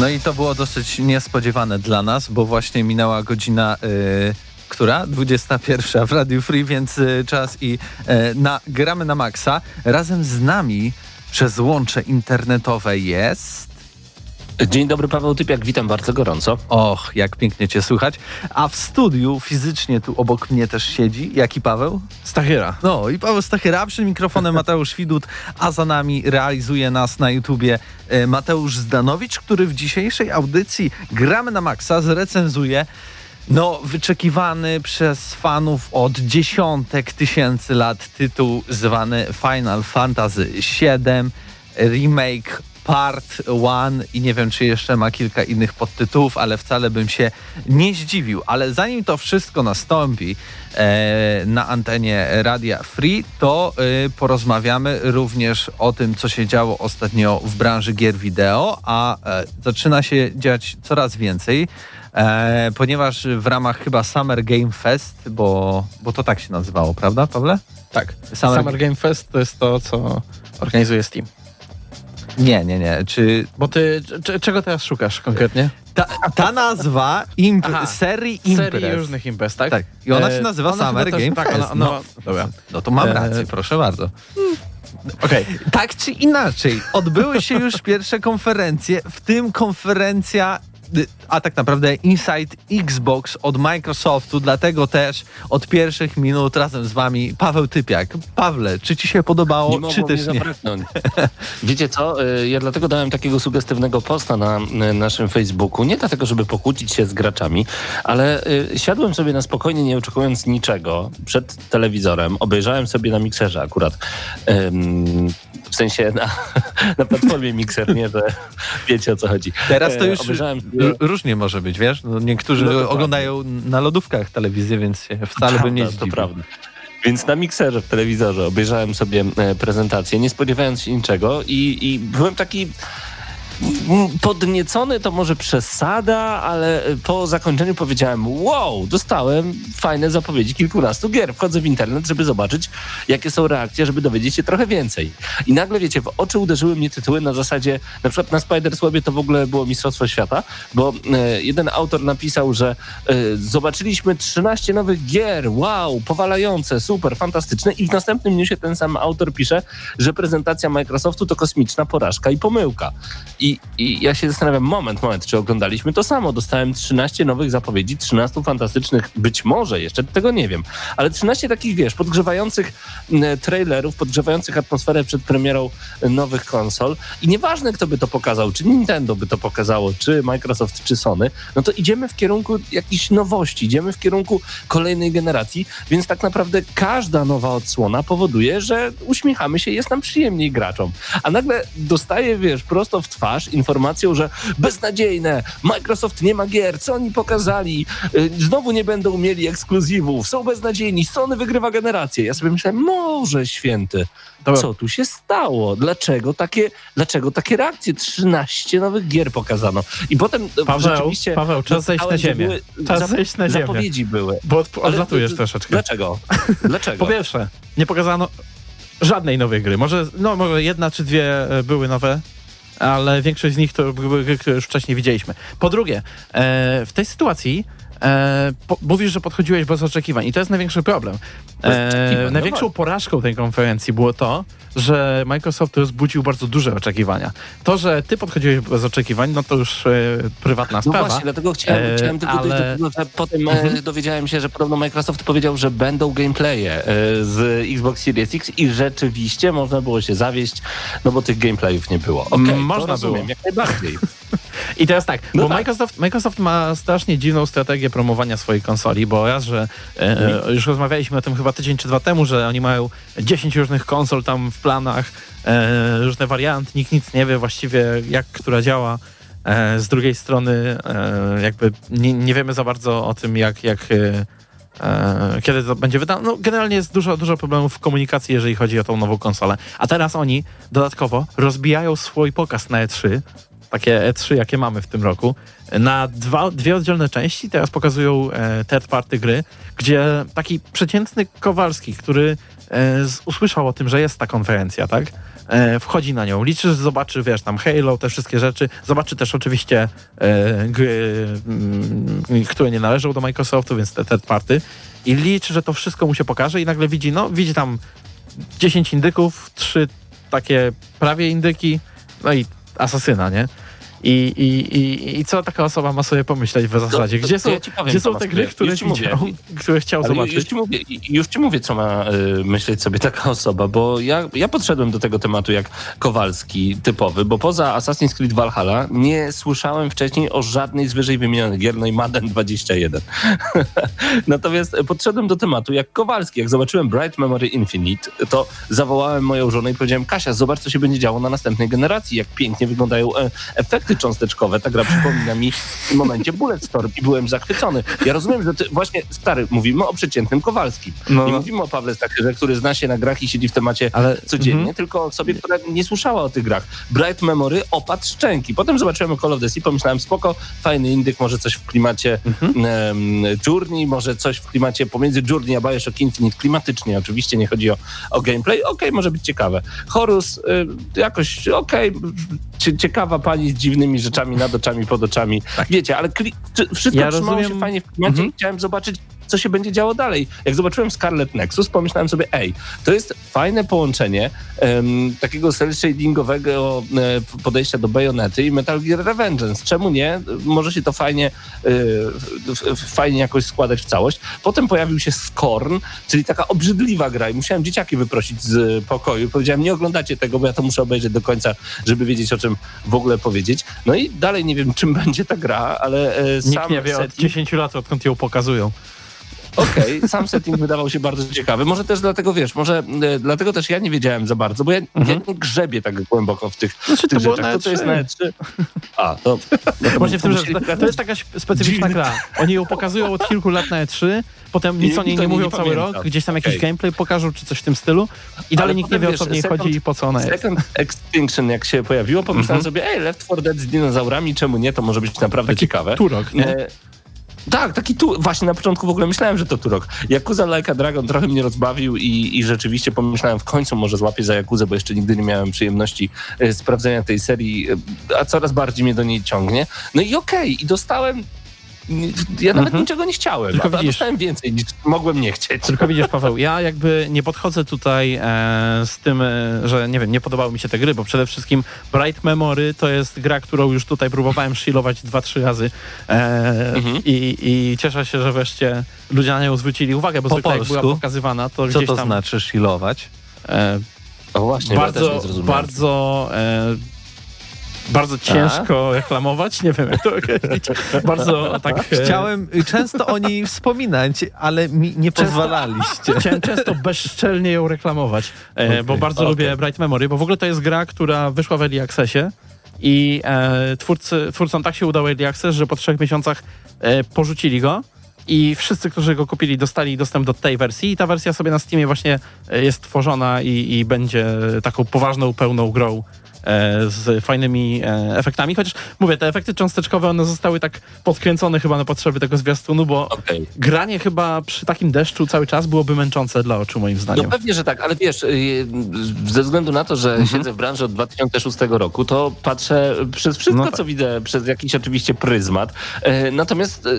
No i to było dosyć niespodziewane dla nas, bo właśnie minęła godzina. Yy, która? 21 w Radio Free, więc y, czas i y, na, gramy na maksa. Razem z nami przez łącze internetowe jest. Dzień dobry, Paweł Typiak, witam bardzo gorąco. Och, jak pięknie Cię słychać. A w studiu fizycznie tu obok mnie też siedzi. Jaki Paweł? Stachyra. No i Paweł Stachyra, a przed mikrofonem Mateusz Widut, a za nami realizuje nas na YouTubie e, Mateusz Zdanowicz, który w dzisiejszej audycji Gramy na Maxa zrecenzuje no, wyczekiwany przez fanów od dziesiątek tysięcy lat tytuł zwany Final Fantasy VII Remake Part One i nie wiem, czy jeszcze ma kilka innych podtytułów, ale wcale bym się nie zdziwił. Ale zanim to wszystko nastąpi e, na antenie Radia Free, to e, porozmawiamy również o tym, co się działo ostatnio w branży gier wideo, a e, zaczyna się dziać coraz więcej. E, ponieważ w ramach chyba Summer Game Fest, bo, bo to tak się nazywało, prawda, Pawle? Tak. Summer, Summer Game Fest to jest to, co organizuje Steam. Nie, nie, nie. Czy... Bo ty czego teraz szukasz konkretnie? Ta, ta nazwa imp Aha, serii imprez. Serii różnych imprez, tak? Tak. I ona się e, nazywa ona Summer Game Fest. Tak, ona, ona, no, dobra. no to mam e, rację, proszę bardzo. Okay. Tak czy inaczej, odbyły się już pierwsze konferencje, w tym konferencja a tak naprawdę Inside Xbox od Microsoftu, dlatego też od pierwszych minut razem z wami Paweł Typiak. Pawle, czy ci się podobało, nie czy też nie? Wiecie co, y, ja dlatego dałem takiego sugestywnego posta na naszym Facebooku, nie dlatego, żeby pokłócić się z graczami, ale y, siadłem sobie na spokojnie, nie oczekując niczego przed telewizorem, obejrzałem sobie na mikserze akurat, w sensie na, na platformie mikser, nie, że wiecie o co chodzi. Teraz to e, już obejrzałem różnie może być, wiesz? No, niektórzy no oglądają prawda. na lodówkach telewizję, więc się wcale prawda, bym nie zdziwił. To prawda. Więc na mikserze w telewizorze obejrzałem sobie e, prezentację, nie spodziewając się niczego i, i byłem taki podniecony to może przesada, ale po zakończeniu powiedziałem wow, dostałem fajne zapowiedzi kilkunastu gier. Wchodzę w internet, żeby zobaczyć, jakie są reakcje, żeby dowiedzieć się trochę więcej. I nagle, wiecie, w oczy uderzyły mnie tytuły na zasadzie, na przykład na Spider-Swebie to w ogóle było Mistrzostwo Świata, bo e, jeden autor napisał, że e, zobaczyliśmy 13 nowych gier, wow, powalające, super, fantastyczne i w następnym newsie ten sam autor pisze, że prezentacja Microsoftu to kosmiczna porażka i pomyłka. I, I ja się zastanawiam, moment, moment, czy oglądaliśmy to samo? Dostałem 13 nowych zapowiedzi, 13 fantastycznych, być może jeszcze, tego nie wiem, ale 13 takich, wiesz, podgrzewających trailerów, podgrzewających atmosferę przed premierą nowych konsol i nieważne, kto by to pokazał, czy Nintendo by to pokazało, czy Microsoft, czy Sony, no to idziemy w kierunku jakichś nowości, idziemy w kierunku kolejnej generacji, więc tak naprawdę każda nowa odsłona powoduje, że uśmiechamy się, jest nam przyjemniej graczom. A nagle dostaję, wiesz, prosto w twarz twarz informacją, że beznadziejne, Microsoft nie ma gier, co oni pokazali, y, znowu nie będą mieli ekskluzywów, są beznadziejni, Sony wygrywa generację. Ja sobie myślałem, może święty, Dobra. co tu się stało? Dlaczego takie, dlaczego takie reakcje? 13 nowych gier pokazano. I potem Paweł, rzeczywiście... Paweł, czas zejść na ziemię. Czas zejść na ziemię. Zapowiedzi były. Bo odlatujesz troszeczkę. Dlaczego? Dlaczego? po pierwsze, nie pokazano żadnej nowej gry. Może, no, może jedna czy dwie były nowe, ale większość z nich to już wcześniej widzieliśmy. Po drugie, e, w tej sytuacji e, po, mówisz, że podchodziłeś bez oczekiwań i to jest największy problem. Oczekiwań, no największą porażką tej konferencji było to, że Microsoft rozbudził bardzo duże oczekiwania. To, że ty podchodziłeś bez oczekiwań, no to już e, prywatna No sprawa. właśnie, dlatego chciałem, E, chciałem tylko dojść do ale- tego, że potem e, dowiedziałem się, że podobno Microsoft powiedział, że będą gameplaye e, z Xbox Series X i rzeczywiście można było się zawieść, no bo tych gameplayów nie było. To można rozumiem, było. jak najbardziej. I teraz tak, No bo tak. Microsoft, Microsoft ma strasznie dziwną strategię promowania swojej konsoli, bo raz, że e, już rozmawialiśmy o tym chyba tydzień czy dwa temu, że oni mają 10 różnych konsol tam w planach, e, różne warianty, nikt nic nie wie właściwie jak która działa. E, z drugiej strony e, jakby nie, nie wiemy za bardzo o tym, jak, jak e, e, kiedy to będzie wydane. No, generalnie jest dużo, dużo problemów w komunikacji, jeżeli chodzi o tą nową konsolę. A teraz oni dodatkowo rozbijają swój pokaz na E3, takie E3, jakie mamy w tym roku, na dwa, dwie oddzielne części. Teraz pokazują e, third party gry, gdzie taki przeciętny Kowalski, który e, z, usłyszał o tym, że jest ta konferencja, tak? E, wchodzi na nią, liczy, zobaczy, wiesz, tam Halo, te wszystkie rzeczy. Zobaczy też oczywiście e, gry, mm, które nie należą do Microsoftu, więc te third party. I liczy, że to wszystko mu się pokaże i nagle widzi, no, widzi tam 10 indyków, trzy takie prawie indyki, no i asasyna, nie? I, i, i, I co taka osoba ma sobie pomyśleć w zasadzie? Gdzie są, powiem, gdzie są te gry, już które mówię. widział, które chciał Ale zobaczyć? już ci, mówię, już ci mówię, co ma y, myśleć sobie taka osoba, bo ja, ja podszedłem do tego tematu jak Kowalski typowy, bo poza Assassin's Creed Valhalla nie słyszałem wcześniej o żadnej z wyżej wymienionych gier, no i Madden 21. Natomiast podszedłem do tematu jak Kowalski. Jak zobaczyłem Bright Memory Infinite, to zawołałem moją żonę i powiedziałem, Kasia, zobacz, co się będzie działo na następnej generacji, jak pięknie wyglądają e, cząsteczkowe. Ta gra przypomina mi w tym momencie Bulletstorm i byłem zachwycony. Ja rozumiem, że ty, właśnie, stary, mówimy o przeciętnym Kowalskim. No, Nie no. mówimy o Pawle Stacherze, który zna się na grach i siedzi w temacie Ale codziennie, mhm. tylko o osobie, która nie słyszała o tych grach. Bright Memory opadł szczęki. Potem zobaczyłem Call of the Sea, pomyślałem, spoko, fajny indyk, może coś w klimacie Mhm. em, Journey, może coś w klimacie pomiędzy Journey a Bioshock Infinite, klimatycznie oczywiście, nie chodzi o, o gameplay. Okej, może być ciekawe. Horus, y, jakoś okej, cie- ciekawa pani z dziwnymi rzeczami nad oczami, pod oczami. Wiecie, ale wszystko Ja trzymało rozumiem- się fajnie w klimacie Mhm. i chciałem zobaczyć, co się będzie działo dalej. Jak zobaczyłem Scarlet Nexus, pomyślałem sobie, ej, to jest fajne połączenie em, takiego cel shadingowego e, podejścia do Bajonety i Metal Gear Revengeance. Czemu nie? Może się to fajnie, e, fajnie jakoś składać w całość. Potem pojawił się Scorn, czyli taka obrzydliwa gra i musiałem dzieciaki wyprosić z pokoju. Powiedziałem, nie oglądacie tego, bo ja to muszę obejrzeć do końca, żeby wiedzieć, o czym w ogóle powiedzieć. No i dalej nie wiem, czym będzie ta gra, ale e, sam Nikt nie wie od setting- 10 lat, odkąd ją pokazują. Okej, sam setting wydawał się bardzo ciekawy. Może też dlatego, wiesz, może e, dlatego też ja nie wiedziałem za bardzo, bo ja, Mhm. ja nie grzebię tak głęboko w tych, Znaczy, tych to rzeczach. To, co jest E3. na E3? A, to... No to Właśnie w tym, że to jest taka sp- specyficzna gra. Oni ją pokazują od kilku lat na E3, potem nic I o niej nie mówią nie cały pamiętam. rok, gdzieś tam jakiś Okej. gameplay pokażą, czy coś w tym stylu i dalej Ale nikt nie wie, o co wiesz, w niej Second- chodzi i po co ona jest. Second Extinction, jak się pojawiło, pomyślałem Mhm. sobie, ej, Left 4 Dead z dinozaurami, czemu nie? To może być naprawdę ciekawe. Turok, nie? E, tak, taki tu, właśnie na początku w ogóle myślałem, że to Turok. Yakuza Like a Dragon trochę mnie rozbawił i, i rzeczywiście pomyślałem, w końcu może złapię za Yakuzę, bo jeszcze nigdy nie miałem przyjemności e, sprawdzenia tej serii, e, a coraz bardziej mnie do niej ciągnie. No i okej, i dostałem, ja nawet Mhm. niczego nie chciałem, Tylko a, dostałem więcej niż mogłem nie chcieć. Tylko widzisz, Paweł, ja jakby nie podchodzę tutaj e, z tym, e, że nie wiem, nie podobały mi się te gry, bo przede wszystkim Bright Memory to jest gra, którą już tutaj próbowałem shilować dwa, trzy razy e, Mhm. i, i cieszę się, że wreszcie ludzie na nią zwrócili uwagę, bo Po zwykle jak była polsku? pokazywana, to Co gdzieś to tam znaczy shilować? e, O właśnie, ja też nie bardzo, zrozumiałem. bardzo e, bardzo ciężko reklamować, nie wiem jak to określić. Bardzo tak... e, Chciałem często o niej wspominać, ale mi nie pozwalaliście. Chciałem często bezczelnie ją reklamować, e, bo bardzo okej. lubię Bright Memory, bo w ogóle to jest gra, która wyszła w Early Accessie i e, twórcy, twórcom tak się udał Early Access, że po trzech miesiącach e, porzucili go i wszyscy, którzy go kupili, dostali dostęp do tej wersji i ta wersja sobie na Steamie właśnie e, jest tworzona i, i będzie taką poważną, pełną grą z fajnymi e, efektami, chociaż mówię, te efekty cząsteczkowe, one zostały tak podkręcone chyba na potrzeby tego zwiastunu, bo Okej. granie chyba przy takim deszczu cały czas byłoby męczące dla oczu moim No zdaniem. pewnie, że tak, ale wiesz, y, ze względu na to, że Mhm. siedzę w branży od 2006 roku, to patrzę przez wszystko, No tak. co widzę, przez jakiś oczywiście pryzmat. E, Natomiast e,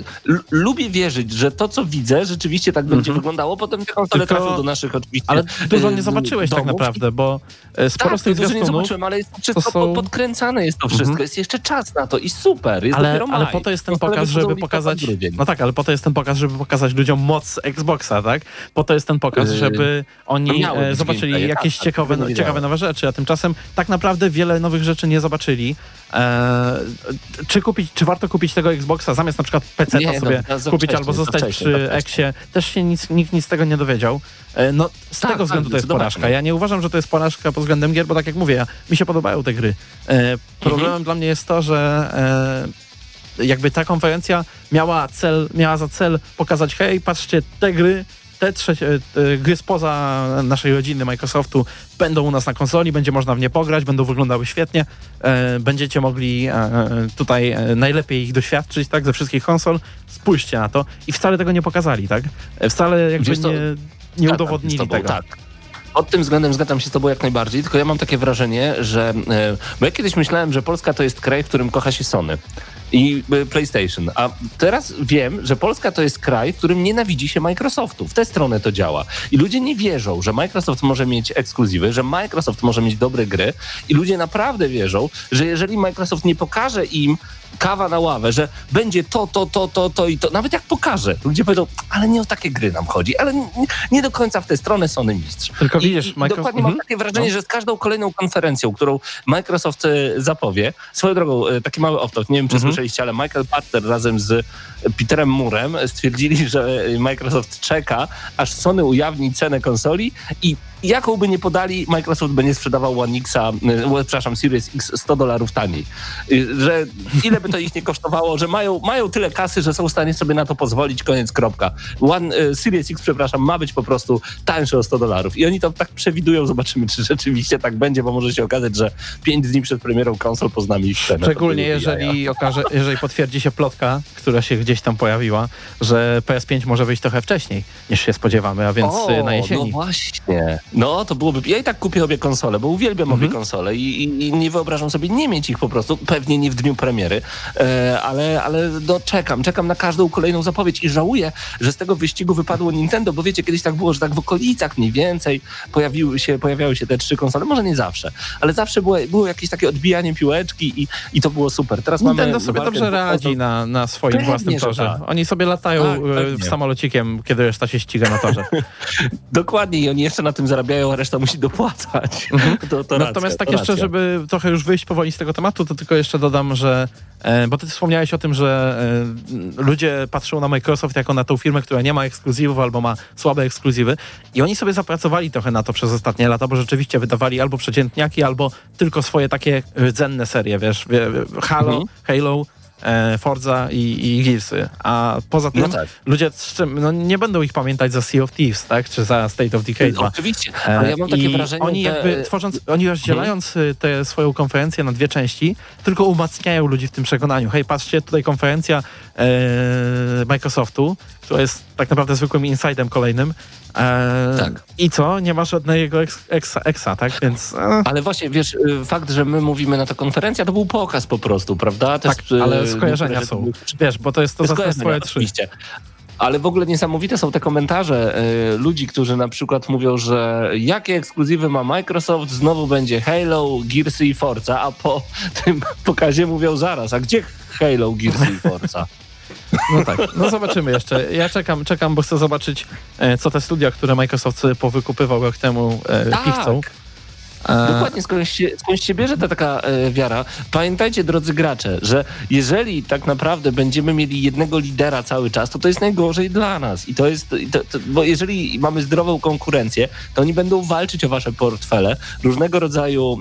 lubię wierzyć, że to, co widzę, rzeczywiście tak będzie wyglądało. Potem te konsole Mhm. Tylko- trafią do naszych oczywiście Ale dużo e, nie zobaczyłeś tak domów. naprawdę, bo e, sporo Tak, z tych dużo nie zwiastunów... zobaczyłem, ale jest wszystko to są- po- podkręcane, jest to wszystko. Mhm. Jest jeszcze czas na to i super, jest Ale, dopiero maj. ale po to jest ten pokaz, żeby pokazać. No tak, ale po to jest ten pokaz, żeby pokazać ludziom moc Xboxa, tak? Po to jest ten pokaz, Yy, żeby oni e, zobaczyli jakieś tak, tak, ciekawe, tego nie ciekawe nowe rzeczy, a tymczasem tak naprawdę wiele nowych rzeczy nie zobaczyli. E, czy kupić, czy warto kupić tego Xboxa zamiast na przykład PC Nie, no, sobie za kupić wcześnie, albo zostać przy. Exie? Też się nic, nikt nic z tego nie dowiedział. E, no, z Tak, tego tak, względu to jest porażka. Ja nie uważam, że to jest porażka pod względem gier, bo tak jak mówię, ja, mi się podobają te gry. E, problemem Mhm. dla mnie jest to, że e, jakby ta konferencja miała cel, miała za cel pokazać, hej, patrzcie, te gry, te trzecie, te gry spoza naszej rodziny Microsoftu będą u nas na konsoli, będzie można w nie pograć, będą wyglądały świetnie, e, będziecie mogli e, tutaj e, najlepiej ich doświadczyć, tak, ze wszystkich konsol, spójrzcie na to. I wcale tego nie pokazali, tak, E, wcale jakby Wiesz nie, nie Tak, udowodnili z tobą, tego. Tak. Pod tym względem zgadzam się z tobą jak najbardziej, tylko ja mam takie wrażenie, że... e, Bo ja kiedyś myślałem, że Polska to jest kraj, w którym kocha się Sony i e, PlayStation, a teraz wiem, że Polska to jest kraj, w którym nienawidzi się Microsoftu. W tę stronę to działa. I ludzie nie wierzą, że Microsoft może mieć ekskluzywy, że Microsoft może mieć dobre gry i ludzie naprawdę wierzą, że jeżeli Microsoft nie pokaże im kawa na ławę, że będzie to, to, to, to, to i to. Nawet jak pokaże, to ludzie powiedzą, ale nie o takie gry nam chodzi, ale nie, nie do końca w tę stronę Sony mistrz. Tylko I, widzisz, Microsoft- dokładnie mam Mhm. takie wrażenie, No. że z każdą kolejną konferencją, którą Microsoft e, zapowie, swoją drogą, e, taki mały off nie wiem, czy Mhm. słyszeliście, ale Michael Pachter razem z Peterem Murem stwierdzili, że Microsoft czeka, aż Sony ujawni cenę konsoli i jaką by nie podali, Microsoft będzie sprzedawał One Xa, e, przepraszam, Series X 100 dolarów taniej. Że ile by to ich nie kosztowało, że mają, mają tyle kasy, że są w stanie sobie na to pozwolić, koniec, kropka. One, e, Series X, przepraszam, ma być po prostu tańszy o 100 dolarów. I oni to tak przewidują, zobaczymy, czy rzeczywiście tak będzie, bo może się okazać, że 5 dni przed premierą konsol poznamy ich cenę. Szczególnie jeżeli okaże, jeżeli potwierdzi się plotka, która się gdzieś tam pojawiła, że PS5 może wyjść trochę wcześniej niż się spodziewamy, a więc o, y, na jesieni. No właśnie. No to byłoby. Ja i tak kupię obie konsole, bo uwielbiam obie Mhm. konsole i, i, i nie wyobrażam sobie nie mieć ich po prostu. Pewnie nie w dniu premiery, e, ale, ale no, czekam, czekam na każdą kolejną zapowiedź i żałuję, że z tego wyścigu wypadło Nintendo, bo wiecie, kiedyś tak było, że tak w okolicach mniej więcej pojawiły się, pojawiały się te trzy konsole. Może nie zawsze, ale zawsze było, było jakieś takie odbijanie piłeczki i, i to było super. Teraz Nintendo mamy sobie dobrze radzi na, na swoim Pewnie, własnym torze. tak. Oni sobie latają Tak, w samolocikiem, kiedy reszta się ściga na torze. Dokładnie i oni jeszcze na tym zarabiają, a reszta musi dopłacać. To, to racja, Natomiast tak jeszcze, racja. żeby trochę już wyjść powoli z tego tematu, to tylko jeszcze dodam, że e, bo ty wspomniałeś o tym, że e, ludzie patrzą na Microsoft jako na tą firmę, która nie ma ekskluzywów albo ma słabe ekskluzywy i oni sobie zapracowali trochę na to przez ostatnie lata, bo rzeczywiście wydawali albo przeciętniaki, albo tylko swoje takie rdzenne serie, wiesz, wie- Halo, Mhm. Halo, e, Forza i, i Gearsy. A poza tym No tak. ludzie z czym, no, nie będą ich pamiętać za Sea of Thieves, tak? Czy za State of Decay 2. Oczywiście, ale ja mam takie E, I wrażenie, Oni że... jakby tworząc, oni rozdzielając y, tę swoją konferencję na dwie części, tylko umacniają ludzi w tym przekonaniu. Hej, patrzcie, tutaj konferencja e, Microsoftu, która jest tak naprawdę zwykłym insidem kolejnym. E, Tak. I co? Nie ma żadnego exa, exa, tak? Więc e, Ale właśnie, wiesz, y, fakt, że my mówimy na to konferencja, to był pokaz po prostu, prawda? Te tak, ale skojarzenia niektóre są. Wiesz, bo to jest to Skojarzenia, zastępstwo E3. oczywiście. Ale w ogóle niesamowite są te komentarze y, ludzi, którzy na przykład mówią, że jakie ekskluzywy ma Microsoft, znowu będzie Halo, Gearsy i Forza, a po tym pokazie mówią zaraz, a gdzie Halo, Gearsy i Forza? No tak, no zobaczymy jeszcze. Ja czekam, czekam, bo chcę zobaczyć, e, co te studia, które Microsoft sobie powykupywał rok temu, e, Tak. pichcą. E, Dokładnie, skąd się, skąd się bierze ta taka e, wiara? Pamiętajcie, drodzy gracze, że jeżeli tak naprawdę będziemy mieli jednego lidera cały czas, to to jest najgorzej dla nas. I to jest, to, to, bo jeżeli mamy zdrową konkurencję, to oni będą walczyć o wasze portfele różnego rodzaju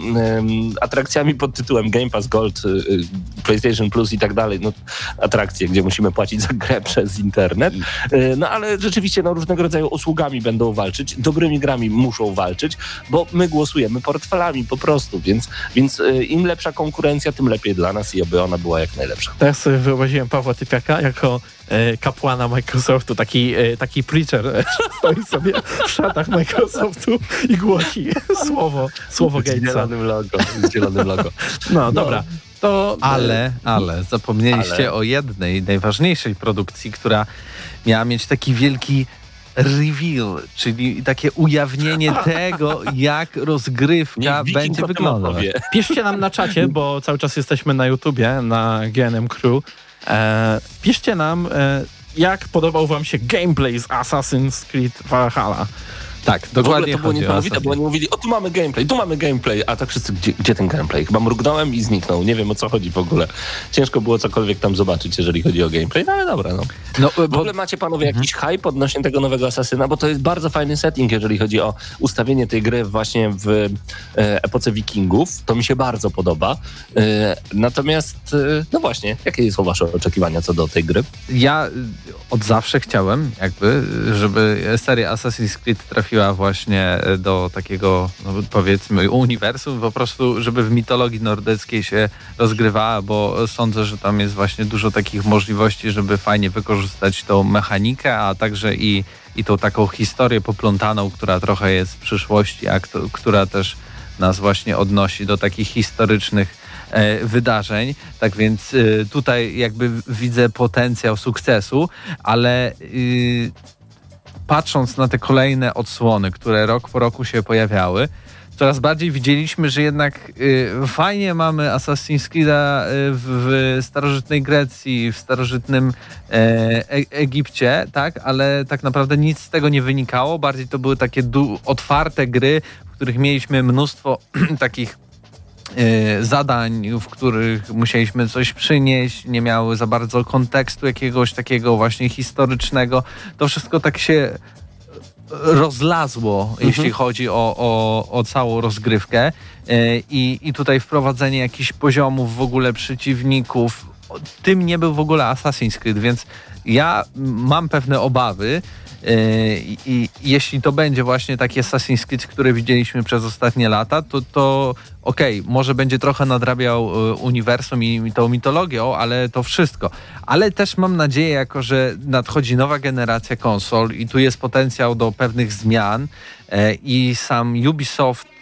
atrakcjami pod tytułem Game Pass Gold, y, y, PlayStation Plus i tak dalej. No, atrakcje, gdzie musimy płacić za grę przez internet. E, No ale rzeczywiście no, różnego rodzaju usługami będą walczyć, dobrymi grami muszą walczyć, bo my głosujemy, portfelami po prostu, więc, więc y, im lepsza konkurencja, tym lepiej dla nas i aby ona była jak najlepsza. Teraz sobie wyobraziłem Pawła Typiaka jako e, kapłana Microsoftu, taki, e, taki preacher e, stoi sobie w szatach Microsoftu i głosi słowo, słowo Z zielonym logo. Z zielonym logo. No, dobra. To, Ale, ale zapomnieliście Ale. o jednej najważniejszej produkcji, która miała mieć taki wielki reveal, czyli takie ujawnienie tego, jak rozgrywka będzie wyglądać. Piszcie nam na czacie, bo cały czas jesteśmy na YouTubie, na GNM Crew. E, piszcie nam, e, jak podobał wam się gameplay z Assassin's Creed Valhalla. Tak, W dokładnie to było niesamowite, bo oni mówili, o tu mamy gameplay, tu mamy gameplay, a tak wszyscy, gdzie, gdzie ten gameplay? Chyba mrugnąłem i zniknął, nie wiem o co chodzi w ogóle. Ciężko było cokolwiek tam zobaczyć, jeżeli chodzi o gameplay, no ale dobra, no. No, W bo, ogóle macie panowie jakiś hype odnośnie tego nowego Asasyna, bo to jest bardzo fajny setting, jeżeli chodzi o ustawienie tej gry właśnie w e, epoce wikingów. To mi się bardzo podoba. E, natomiast, e, no właśnie, jakie są wasze oczekiwania co do tej gry? ja od zawsze chciałem, jakby, żeby seria Assassin's Creed trafiła właśnie y, do takiego, no, powiedzmy, uniwersum, po prostu, żeby w mitologii nordyckiej się rozgrywała, bo sądzę, że tam jest właśnie dużo takich możliwości, żeby fajnie wykorzystać tą mechanikę, a także i, i tą taką historię poplątaną, która trochę jest z przyszłości, a kto, która też nas właśnie odnosi do takich historycznych e, wydarzeń. Tak więc y, tutaj jakby widzę potencjał sukcesu, ale y, patrząc na te kolejne odsłony, które rok po roku się pojawiały, coraz bardziej widzieliśmy, że jednak y, fajnie mamy Assassin's Creed'a y, w, w starożytnej Grecji, w starożytnym e, e, Egipcie, tak, ale tak naprawdę nic z tego nie wynikało. Bardziej to były takie otwarte gry, w których mieliśmy mnóstwo takich zadań, w których musieliśmy coś przynieść, nie miały za bardzo kontekstu jakiegoś takiego właśnie historycznego. To wszystko tak się rozlazło, jeśli chodzi o, o, o całą rozgrywkę E, I, i tutaj wprowadzenie jakichś poziomów w ogóle przeciwników. Tym nie był w ogóle Assassin's Creed, więc ja mam pewne obawy, i, i jeśli to będzie właśnie taki Assassin's Creed, który widzieliśmy przez ostatnie lata, to, to okej, może będzie trochę nadrabiał e, uniwersum i, i tą mitologią, ale to wszystko. Ale też mam nadzieję, jako że nadchodzi nowa generacja konsol i tu jest potencjał do pewnych zmian e, i sam Ubisoft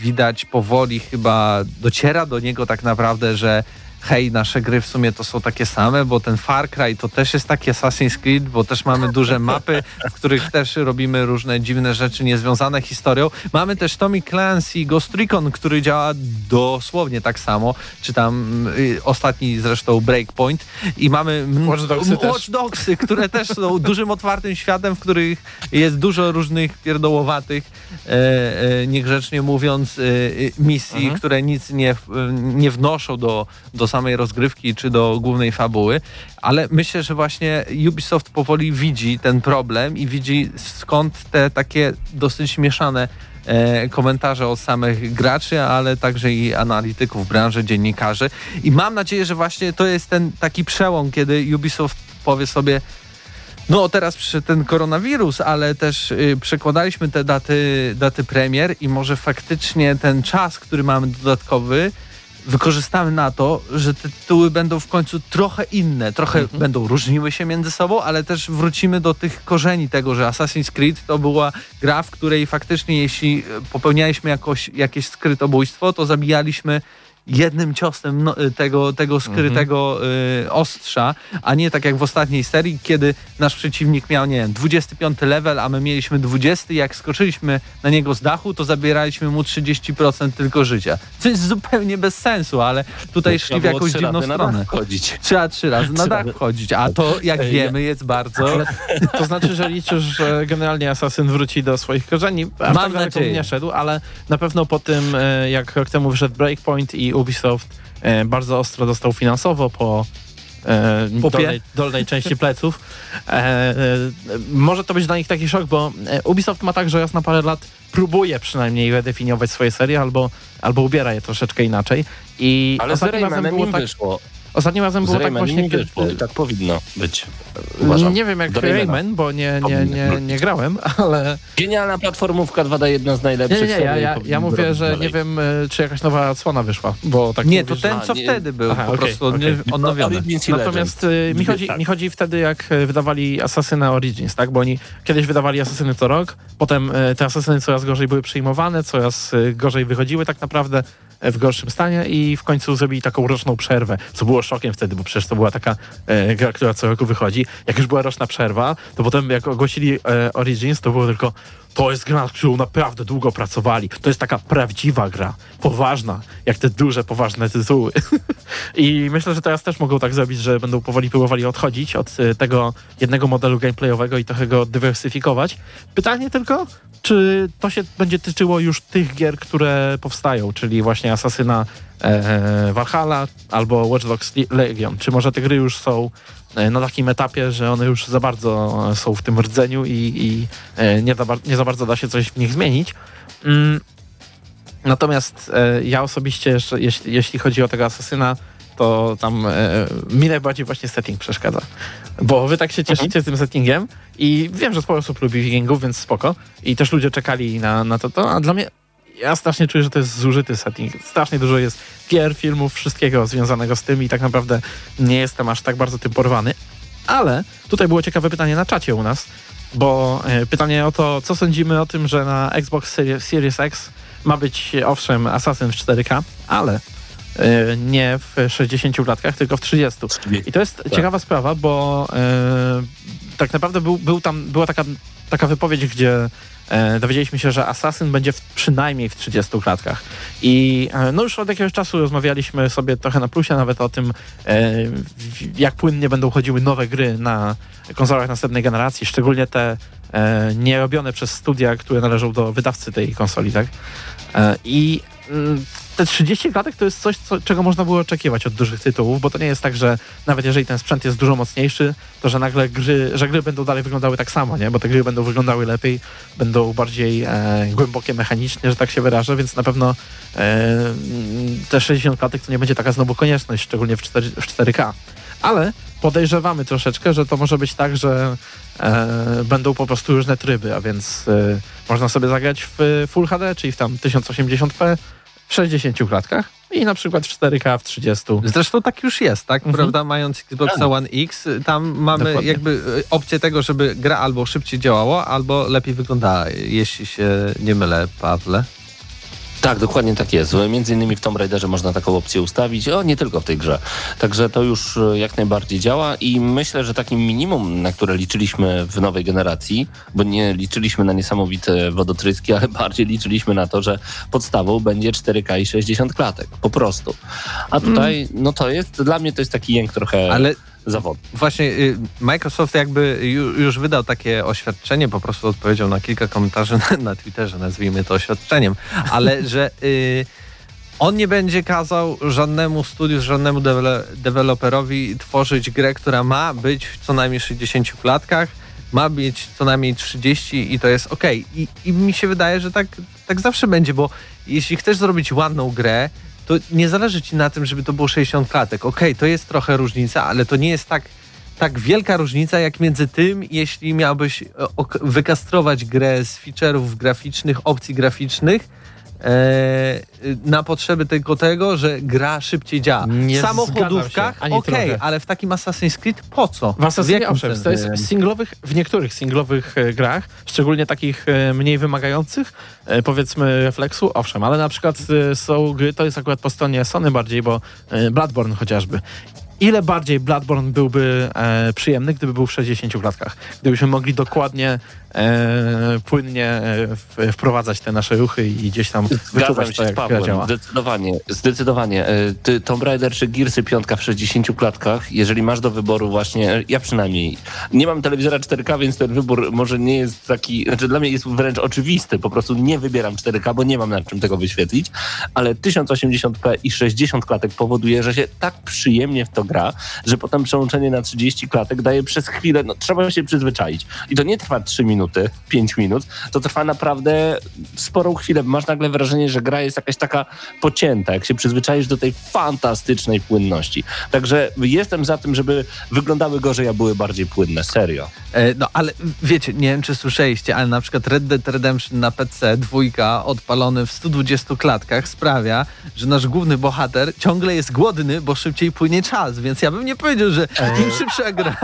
widać powoli chyba dociera do niego tak naprawdę, że hej, nasze gry w sumie to są takie same, bo ten Far Cry to też jest taki Assassin's Creed, bo też mamy duże mapy, w których też robimy różne dziwne rzeczy niezwiązane historią. Mamy też Tommy Clancy Ghost Recon, który działa dosłownie tak samo, czy tam y, ostatni zresztą Breakpoint i mamy Watch Dogsy. Watch Dogsy, które też są dużym otwartym światem, w których jest dużo różnych pierdołowatych, e, e, niegrzecznie mówiąc, e, e, misji, Mhm. które nic nie, nie wnoszą do, do samej rozgrywki czy do głównej fabuły, ale myślę, że właśnie Ubisoft powoli widzi ten problem i widzi skąd te takie dosyć mieszane e, komentarze od samych graczy, ale także i analityków branży, dziennikarzy. I mam nadzieję, że właśnie to jest ten taki przełom, kiedy Ubisoft powie sobie, no teraz przyszedł ten koronawirus, ale też y, przekładaliśmy te daty, daty premier i może faktycznie ten czas, który mamy dodatkowy, wykorzystamy na to, że te tytuły będą w końcu trochę inne, trochę będą różniły się między sobą, ale też wrócimy do tych korzeni tego, że Assassin's Creed to była gra, w której faktycznie jeśli popełnialiśmy jakoś, jakieś skrytobójstwo, to zabijaliśmy jednym ciosem no, tego, tego skrytego y, ostrza, a nie tak jak w ostatniej serii, kiedy nasz przeciwnik miał, nie wiem, 25 level, a my mieliśmy 20, jak skoczyliśmy na niego z dachu, to zabieraliśmy mu 30% tylko życia. Co jest zupełnie bez sensu, ale tutaj szli w jakąś dziwną stronę. dach wchodzić. Trzeba trzy razy na dach wchodzić, a to, jak wiemy, jest bardzo... To znaczy, że liczysz, że generalnie Assassin wróci do swoich korzeni. Mam nadzieję. nie szedł, ale na pewno po tym, e, jak rok temu wyszedł Breakpoint i Ubisoft e, bardzo ostro dostał finansowo po e, dolnej, dolnej części pleców. E, e, może to być dla nich taki szok, bo e, Ubisoft ma tak, że raz na parę lat próbuje przynajmniej redefiniować swoje serie albo, albo ubiera je troszeczkę inaczej. I Ale z Raymanem było im tak, wyszło. Ostatnim razem Z było tak Raymanem właśnie, nie wyszło tak powinno być. Uważam. Nie wiem jak Do Raymana. Rayman, bo nie, nie, nie, nie grałem, ale... Genialna platformówka 2D, jedna z najlepszych. nie, nie, ja, ja, ja mówię, że dalej. nie wiem, y, czy jakaś nowa odsłona wyszła, bo tak Nie, to mówisz, ten, A, co nie- wtedy był, Aha, po okej, prostu odnie- odnowiony. Natomiast y, mi, chodzi, Tak. mi chodzi wtedy, jak y, wydawali Assassina Origins, tak? Bo oni kiedyś wydawali Assassiny co rok, potem te Assassiny coraz gorzej były przyjmowane, coraz gorzej wychodziły tak naprawdę w gorszym stanie i w końcu zrobili taką roczną przerwę, co było szokiem wtedy, bo przecież to była taka e, gra, która co roku wychodzi. Jak już była roczna przerwa, to potem jak ogłosili e, Origins, to było tylko to jest gra, nad którą naprawdę długo pracowali. To jest taka prawdziwa gra, poważna, jak te duże, poważne tytuły. I myślę, że teraz też mogą tak zrobić, że będą powoli próbowali odchodzić od y, tego jednego modelu gameplayowego i trochę go dywersyfikować. Pytanie tylko, czy to się będzie tyczyło już tych gier, które powstają, czyli właśnie Asasyna e, Valhalla albo Watch Dogs Le- Legion. Czy może te gry już są e, na takim etapie, że one już za bardzo e, są w tym rdzeniu i, i e, nie, za, bar- nie za bardzo da się coś w nich zmienić. Mm, Natomiast e, ja osobiście, jeszcze, jeśli, jeśli chodzi o tego asasyna, to tam e, mi najbardziej właśnie setting przeszkadza. Bo wy tak się cieszycie tym settingiem i wiem, że sporo osób lubi wikingów, więc spoko. I też ludzie czekali na, na to, to, a dla mnie ja strasznie czuję, że to jest zużyty setting. Strasznie dużo jest gier, filmów, wszystkiego związanego z tym i tak naprawdę nie jestem aż tak bardzo tym porwany. Ale tutaj było ciekawe pytanie na czacie u nas, bo e, pytanie o to, co sądzimy o tym, że na Xbox Series, X ma być owszem Assassin w 4K, ale e, nie w 60 klatkach, tylko w 30. I to jest ciekawa sprawa, bo e, tak naprawdę był, był tam, była taka, taka wypowiedź, gdzie e, dowiedzieliśmy się, że Assassin będzie w, przynajmniej w 30 klatkach. I e, no już od jakiegoś czasu rozmawialiśmy sobie trochę na plusie nawet o tym, e, jak płynnie będą chodziły nowe gry na konsolach następnej generacji, szczególnie te e, przez studia, które należą do wydawcy tej konsoli, tak? E, I mm, te 30 klatek to jest coś, co, czego można było oczekiwać od dużych tytułów, bo to nie jest tak, że nawet jeżeli ten sprzęt jest dużo mocniejszy, to że nagle gry, że gry będą dalej wyglądały tak samo, nie? Bo te gry będą wyglądały lepiej, będą bardziej e, głębokie mechanicznie, że tak się wyrażę, więc na pewno e, te 60 klatek to nie będzie taka znowu konieczność, szczególnie w, 4, w 4K. Ale podejrzewamy troszeczkę, że to może być tak, że e, będą po prostu różne tryby, a więc e, można sobie zagrać w Full HD, czyli w tam 1080p w 60 klatkach i na przykład w 4K w 30. Zresztą tak już jest, tak? Mhm. Prawda? Mając Xboxa One X, tam mamy Dokładnie. jakby y, opcję tego, żeby gra albo szybciej działała, albo lepiej wyglądała, jeśli się nie mylę, Pawle. Tak, dokładnie tak jest. Między innymi w Tomb Raiderze można taką opcję ustawić, o nie tylko w tej grze. Także to już e, jak najbardziej działa i myślę, że takim minimum, na które liczyliśmy w nowej generacji, bo nie liczyliśmy na niesamowite wodotryski, ale bardziej liczyliśmy na to, że podstawą będzie 4K i 60 klatek. Po prostu. A tutaj, no to jest, dla mnie to jest taki jęk trochę Ale zawodny. właśnie y, Microsoft jakby ju, już wydał takie oświadczenie, po prostu odpowiedział na kilka komentarzy na, na Twitterze, nazwijmy to oświadczeniem, ale że y, on nie będzie kazał żadnemu studiu, żadnemu deweloperowi tworzyć grę, która ma być w co najmniej 60 klatkach, ma być co najmniej 30 i to jest ok. I, i mi się wydaje, że tak, tak zawsze będzie, bo jeśli chcesz zrobić ładną grę, to nie zależy ci na tym, żeby to było 60 klatek. Okej, to jest trochę różnica, ale to nie jest tak, tak wielka różnica jak między tym, jeśli miałbyś e, wykastrować grę z feature'ów graficznych, opcji graficznych na potrzeby tylko tego, że gra szybciej działa. Nie w samochodówkach, okej, trochę. ale w takim Assassin's Creed po co? W jakim owszem, to jest w singlowych, w niektórych singlowych e, grach, szczególnie takich e, mniej wymagających, e, powiedzmy refleksu, owszem, ale na przykład e, są gry, to jest akurat po stronie Sony bardziej, bo e, Bloodborne chociażby. Ile bardziej Bloodborne byłby e, przyjemny, gdyby był w 60 klatkach? Gdybyśmy mogli dokładnie, e, płynnie e, wprowadzać te nasze ruchy i gdzieś tam wyczuwać to, się z jak gra Pawłem, działa. zdecydowanie, zdecydowanie. E, Ty, Tomb Raider czy Gearsy piątka w 60 klatkach, jeżeli masz do wyboru właśnie, e, ja przynajmniej, nie mam telewizora 4K, więc ten wybór może nie jest taki, znaczy dla mnie jest wręcz oczywisty, po prostu nie wybieram 4K, bo nie mam nad czym tego wyświetlić, ale 1080p i 60 klatek powoduje, że się tak przyjemnie w to gra, że potem przełączenie na 30 klatek daje przez chwilę, no trzeba się przyzwyczaić. I to nie trwa 3 minuty, minuty, 5 minut, to trwa naprawdę sporą chwilę. Masz nagle wrażenie, że gra jest jakaś taka pocięta, jak się przyzwyczaisz do tej fantastycznej płynności. Także jestem za tym, żeby wyglądały gorzej, a były bardziej płynne. Serio. E, No ale wiecie, nie wiem czy słyszeliście, ale na przykład Red Dead Redemption na PC dwójka odpalony w 120 klatkach sprawia, że nasz główny bohater ciągle jest głodny, bo szybciej płynie czas, więc ja bym nie powiedział, że im szybsza gra,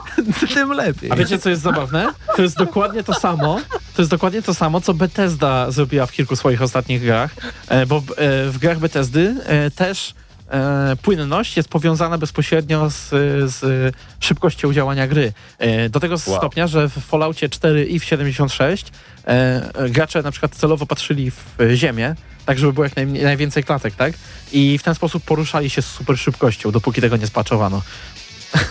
tym lepiej. A wiecie, co jest zabawne? To jest dokładnie to samo, to jest dokładnie to samo, co Bethesda zrobiła w kilku swoich ostatnich grach, e, bo w, e, w grach Bethesdy e, też płynność jest powiązana bezpośrednio z, z szybkością działania gry. Do tego Wow. stopnia, że w Falloutie 4 i w 76 e, gracze na przykład celowo patrzyli w ziemię, tak żeby było jak naj, najwięcej klatek, tak? I w ten sposób poruszali się z super szybkością, dopóki tego nie spaczowano.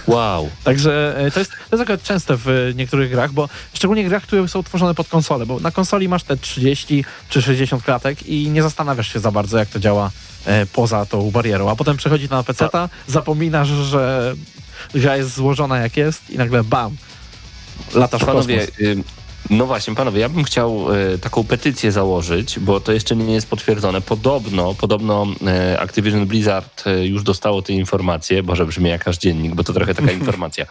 Wow. Także e, to jest, to jest akurat częste w niektórych grach, bo szczególnie grach, które są tworzone pod konsolę, bo na konsoli masz te 30 czy 60 klatek i nie zastanawiasz się za bardzo, jak to działa e, poza tą barierą, a potem przechodzi na PC-ta, zapominasz, że gra jest złożona jak jest i nagle bam, latasz w Panowie, kosmos. No właśnie, panowie, ja bym chciał y, taką petycję założyć, bo to jeszcze nie jest potwierdzone. Podobno, podobno y, Activision Blizzard y, już dostało te informacje, Boże, brzmi jak aż dziennik, bo to trochę taka informacja.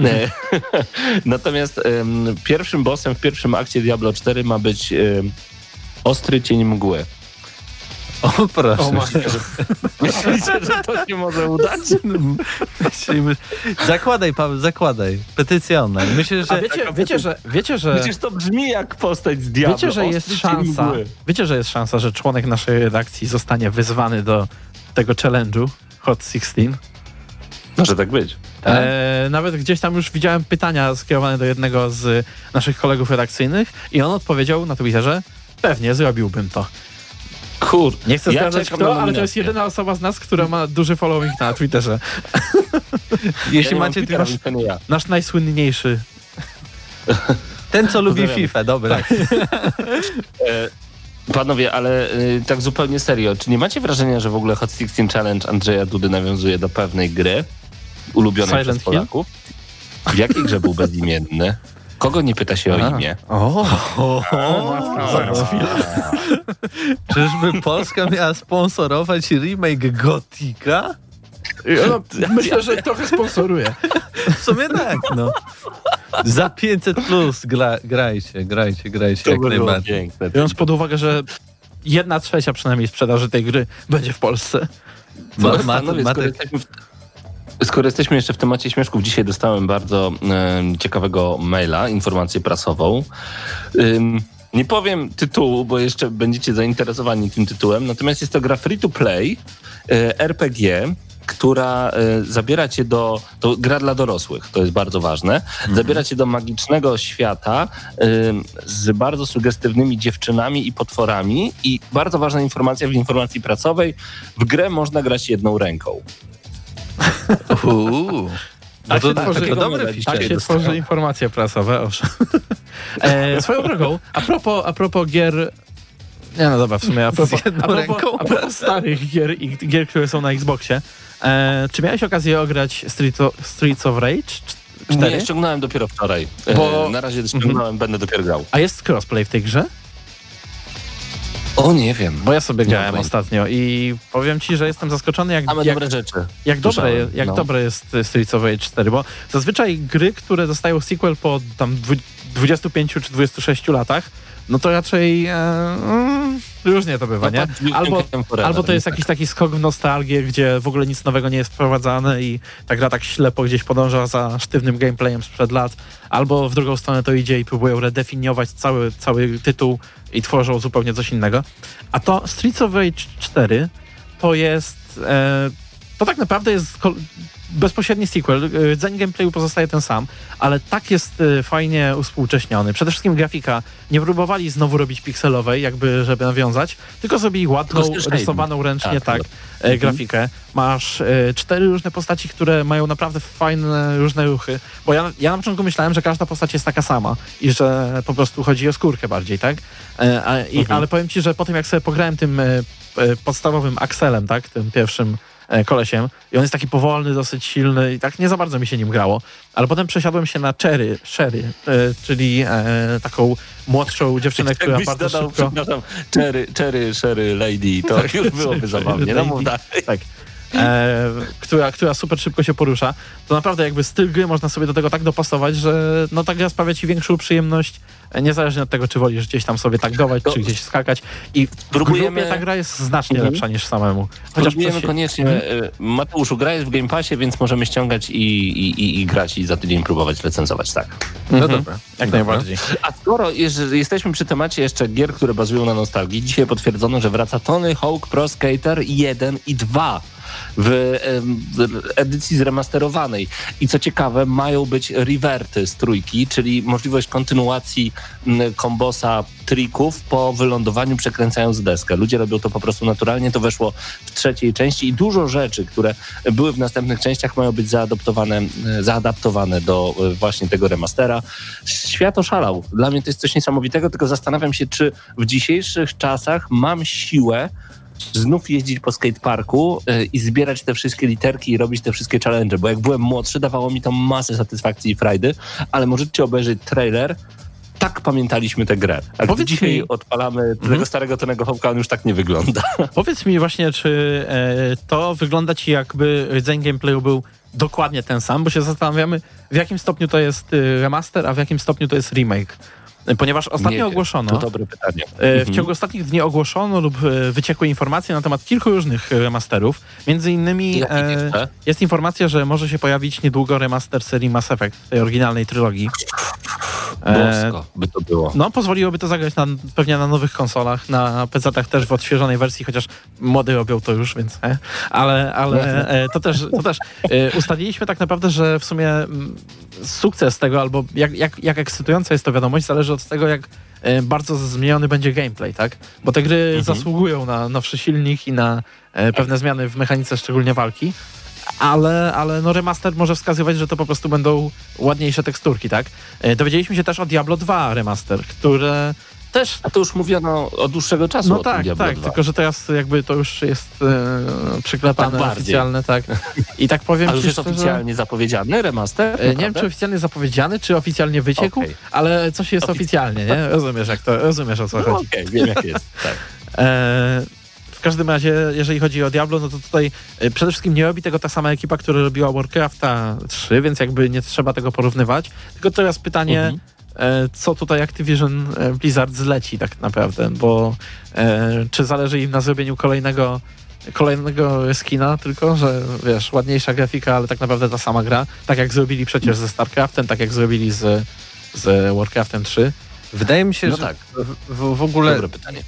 E, Natomiast ym, pierwszym bossem w pierwszym akcie Diablo 4 ma być ostry cień mgły. O proszę. O, ma- Myślicie, że to się może udać? Myślimy- Zakładaj Paweł, zakładaj. Petycja online. Myślę, A że wiecie, wiecie, że, wiecie, że, Przecież to brzmi jak postać z Diablo. wiecie, że jest szansa, mgły. wiecie, że jest szansa, że członek naszej redakcji zostanie wyzwany do tego challenge'u Hot 16? Może tak być. E, nawet gdzieś tam już widziałem pytania skierowane do jednego z naszych kolegów redakcyjnych i on odpowiedział na Twitterze, pewnie zrobiłbym to. Kur... Nie chcę Ja zdradzać czekam kto, ale to jest jedyna osoba z nas, która ma duży following na Twitterze. jeśli Ja macie Twittera, nasz, ja. Nasz najsłynniejszy. ten, co lubi. FIFA, dobra. E, Panowie, ale y, tak zupełnie serio, czy nie macie wrażenia, że w ogóle Hot 16 Challenge Andrzeja Dudy nawiązuje do pewnej gry ulubionej Silent przez Polaków? W jakiej grze był bezimienny? Kogo nie pyta się o imię? O, Zaraz Czyżby Polska miała sponsorować remake Gotika? no, myślę, że trochę sponsoruje. W sumie tak, no. Za 500 plus gra, grajcie, grajcie, grajcie jak najbardziej. piękne. Biorąc pod uwagę, że jedna trzecia przynajmniej sprzedaży tej gry będzie w Polsce. Ma, No, ma, panowie, skoro, jesteśmy jeszcze w temacie śmieszków, dzisiaj dostałem bardzo em, ciekawego maila, informację prasową. Ym, nie powiem tytułu, bo jeszcze będziecie zainteresowani tym tytułem, natomiast jest to gra free to play, e, RPG, która e, zabiera cię do. To gra dla dorosłych, to jest bardzo ważne. Zabiera cię do magicznego świata ym, z bardzo sugestywnymi dziewczynami i potworami. I bardzo ważna informacja w informacji pracowej: w grę można grać jedną ręką. Uuu. No Tak to się tak, tworzy- dobre tak. Tak się tworzy informacje prasowe, owszem. E, swoją drogą, a propos, a propos gier... Nie no dobra, w sumie a propos, a propos, a propos starych gier i gier, które są na Xboxie. E, czy miałeś okazję ograć Street o, Streets of Rage 4? Nie, ściągnąłem dopiero wczoraj. Bo- E, na razie ściągnąłem, będę dopiero grał. A jest crossplay w tej grze? O, nie wiem. Bo ja sobie grałem ostatnio i powiem ci, że jestem zaskoczony, jak, jak, dobre rzeczy. jak, dobre, jak no. dobre jest Streets of Rage 4, bo zazwyczaj gry, które dostają sequel po tam 25 czy 26 latach, no to raczej e, mm, różnie to bywa, No nie? tak, Albo, albo to jest niestety. jakiś taki skok w nostalgię, gdzie w ogóle nic nowego nie jest wprowadzane i ta gra tak ślepo gdzieś podąża za sztywnym gameplayem sprzed lat, albo w drugą stronę to idzie i próbują redefiniować cały, cały tytuł i tworzą zupełnie coś innego. A to Streets of Rage 4 to jest... E, to tak naprawdę jest bezpośredni sequel. Rdzeń gameplayu pozostaje ten sam, ale tak jest e, fajnie uspółcześniony. Przede wszystkim grafika. Nie próbowali znowu robić pikselowej, jakby żeby nawiązać, tylko zrobili ładną, rysowaną ręcznie Tak, tak, e, grafikę. Masz cztery różne postaci, które mają naprawdę fajne, różne ruchy. Bo ja, ja na początku myślałem, że każda postać jest taka sama i że po prostu chodzi o skórkę bardziej, tak? E, a, i, Mhm. Ale powiem ci, że po tym jak sobie pograłem tym e, e, podstawowym Axelem, tak? Tym pierwszym kolesiem i on jest taki powolny, dosyć silny i tak nie za bardzo mi się nim grało. Ale potem przesiadłem się na Cherry, Sherry, e, czyli e, taką młodszą dziewczynę, która Jakbyś bardzo dodał, szybko... przepraszam, cherry, cherry, cherry lady, to już byłoby zabawnie. No mów dalej. tak. E, która, która super szybko się porusza, to naprawdę jakby styl gry można sobie do tego tak dopasować, że no ta gra sprawia ci większą przyjemność, niezależnie od tego, czy wolisz gdzieś tam sobie tagować, To czy gdzieś skakać. I próbujemy- ta gra jest znacznie Mhm. lepsza niż samemu. Próbujemy coś się- koniecznie. e, Mateuszu, gra jest w Game Passie, więc możemy ściągać i, i, i, i grać i za tydzień próbować recenzować, tak. No Mhm. dobra. Jak Dobra. najbardziej. A skoro jesteśmy przy temacie jeszcze gier, które bazują na nostalgii, dzisiaj potwierdzono, że wraca Tony Hawk Pro Skater 1 i 2 w, edycji zremasterowanej. I co ciekawe, mają być rewerty z trójki, czyli możliwość kontynuacji kombosa trików po wylądowaniu przekręcając deskę. Ludzie robią to po prostu naturalnie, to weszło w trzeciej części i dużo rzeczy, które były w następnych częściach mają być zaadoptowane, zaadaptowane do e, właśnie tego remastera. Świat oszalał. Dla mnie to jest coś niesamowitego, tylko zastanawiam się, czy w dzisiejszych czasach mam siłę znów jeździć po skateparku y, i zbierać te wszystkie literki i robić te wszystkie challenge, bo jak byłem młodszy, dawało mi to masę satysfakcji i frajdy, ale możecie obejrzeć trailer, tak pamiętaliśmy tę grę. A Powiedz dzisiaj mi- odpalamy tego starego Tonego Hawka, on już tak nie wygląda. Powiedz mi właśnie, czy e, to wygląda ci jakby rdzeń gameplayu był dokładnie ten sam, bo się zastanawiamy, w jakim stopniu to jest y, remaster, a w jakim stopniu to jest remake. Ponieważ Nie ostatnio wiem. ogłoszono, To dobre pytanie. E, W Mhm. ciągu ostatnich dni ogłoszono lub e, wyciekły informacje na temat kilku różnych e, remasterów. Między innymi e, jest informacja, że może się pojawić niedługo remaster serii Mass Effect, tej oryginalnej trylogii. Bosko by to było. no, pozwoliłoby to zagrać na, pewnie na nowych konsolach, na PC-tach też w odświeżonej wersji, chociaż mody robią to już, więc e, ale, ale e, to też, to też ustaliliśmy tak naprawdę, że w sumie mm, sukces tego, albo jak, jak, jak ekscytująca jest to wiadomość, zależy od tego, jak e, bardzo zmieniony będzie gameplay, tak? Bo te gry zasługują na nowszy silnik i na e, pewne zmiany w mechanice, szczególnie walki. Ale, ale no remaster może wskazywać, że to po prostu będą ładniejsze teksturki, tak? E, Dowiedzieliśmy się też o Diablo 2 remaster, które też A to już mówiono od dłuższego czasu no tak, tak, 2. tylko że teraz jakby to już jest e, przyklepane Tak oficjalne, tak. I tak powiem A już jest oficjalnie zapowiedziany remaster? e, Nie wiem, Naprawdę? czy oficjalnie zapowiedziany, czy oficjalnie wyciekł, Okej. ale coś jest Ofic- oficjalnie, nie? Rozumiesz, jak to, rozumiesz o co No, chodzi. Okej, wiem jak jest. Tak. E, w każdym razie, jeżeli chodzi o Diablo, no to tutaj e, przede wszystkim nie robi tego ta sama ekipa, która robiła Warcrafta 3, więc jakby nie trzeba tego porównywać. Tylko teraz pytanie, Mhm. E, co tutaj Activision e, Blizzard zleci tak naprawdę, bo e, czy zależy im na zrobieniu kolejnego kolejnego skina, tylko że wiesz, ładniejsza grafika, ale tak naprawdę ta sama gra, tak jak zrobili przecież ze StarCraftem, tak jak zrobili z, z Warcraftem 3. Wydaje mi się, No że tak. w, w ogóle Dobre pytanie.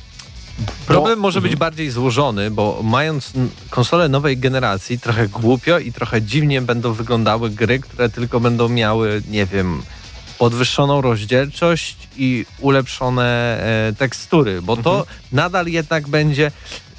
problem Bo- może być Mhm. bardziej złożony, bo mając konsole nowej generacji, trochę głupio i trochę dziwnie będą wyglądały gry, które tylko będą miały, nie wiem, podwyższoną rozdzielczość i ulepszone e, tekstury, bo to Mhm. nadal jednak będzie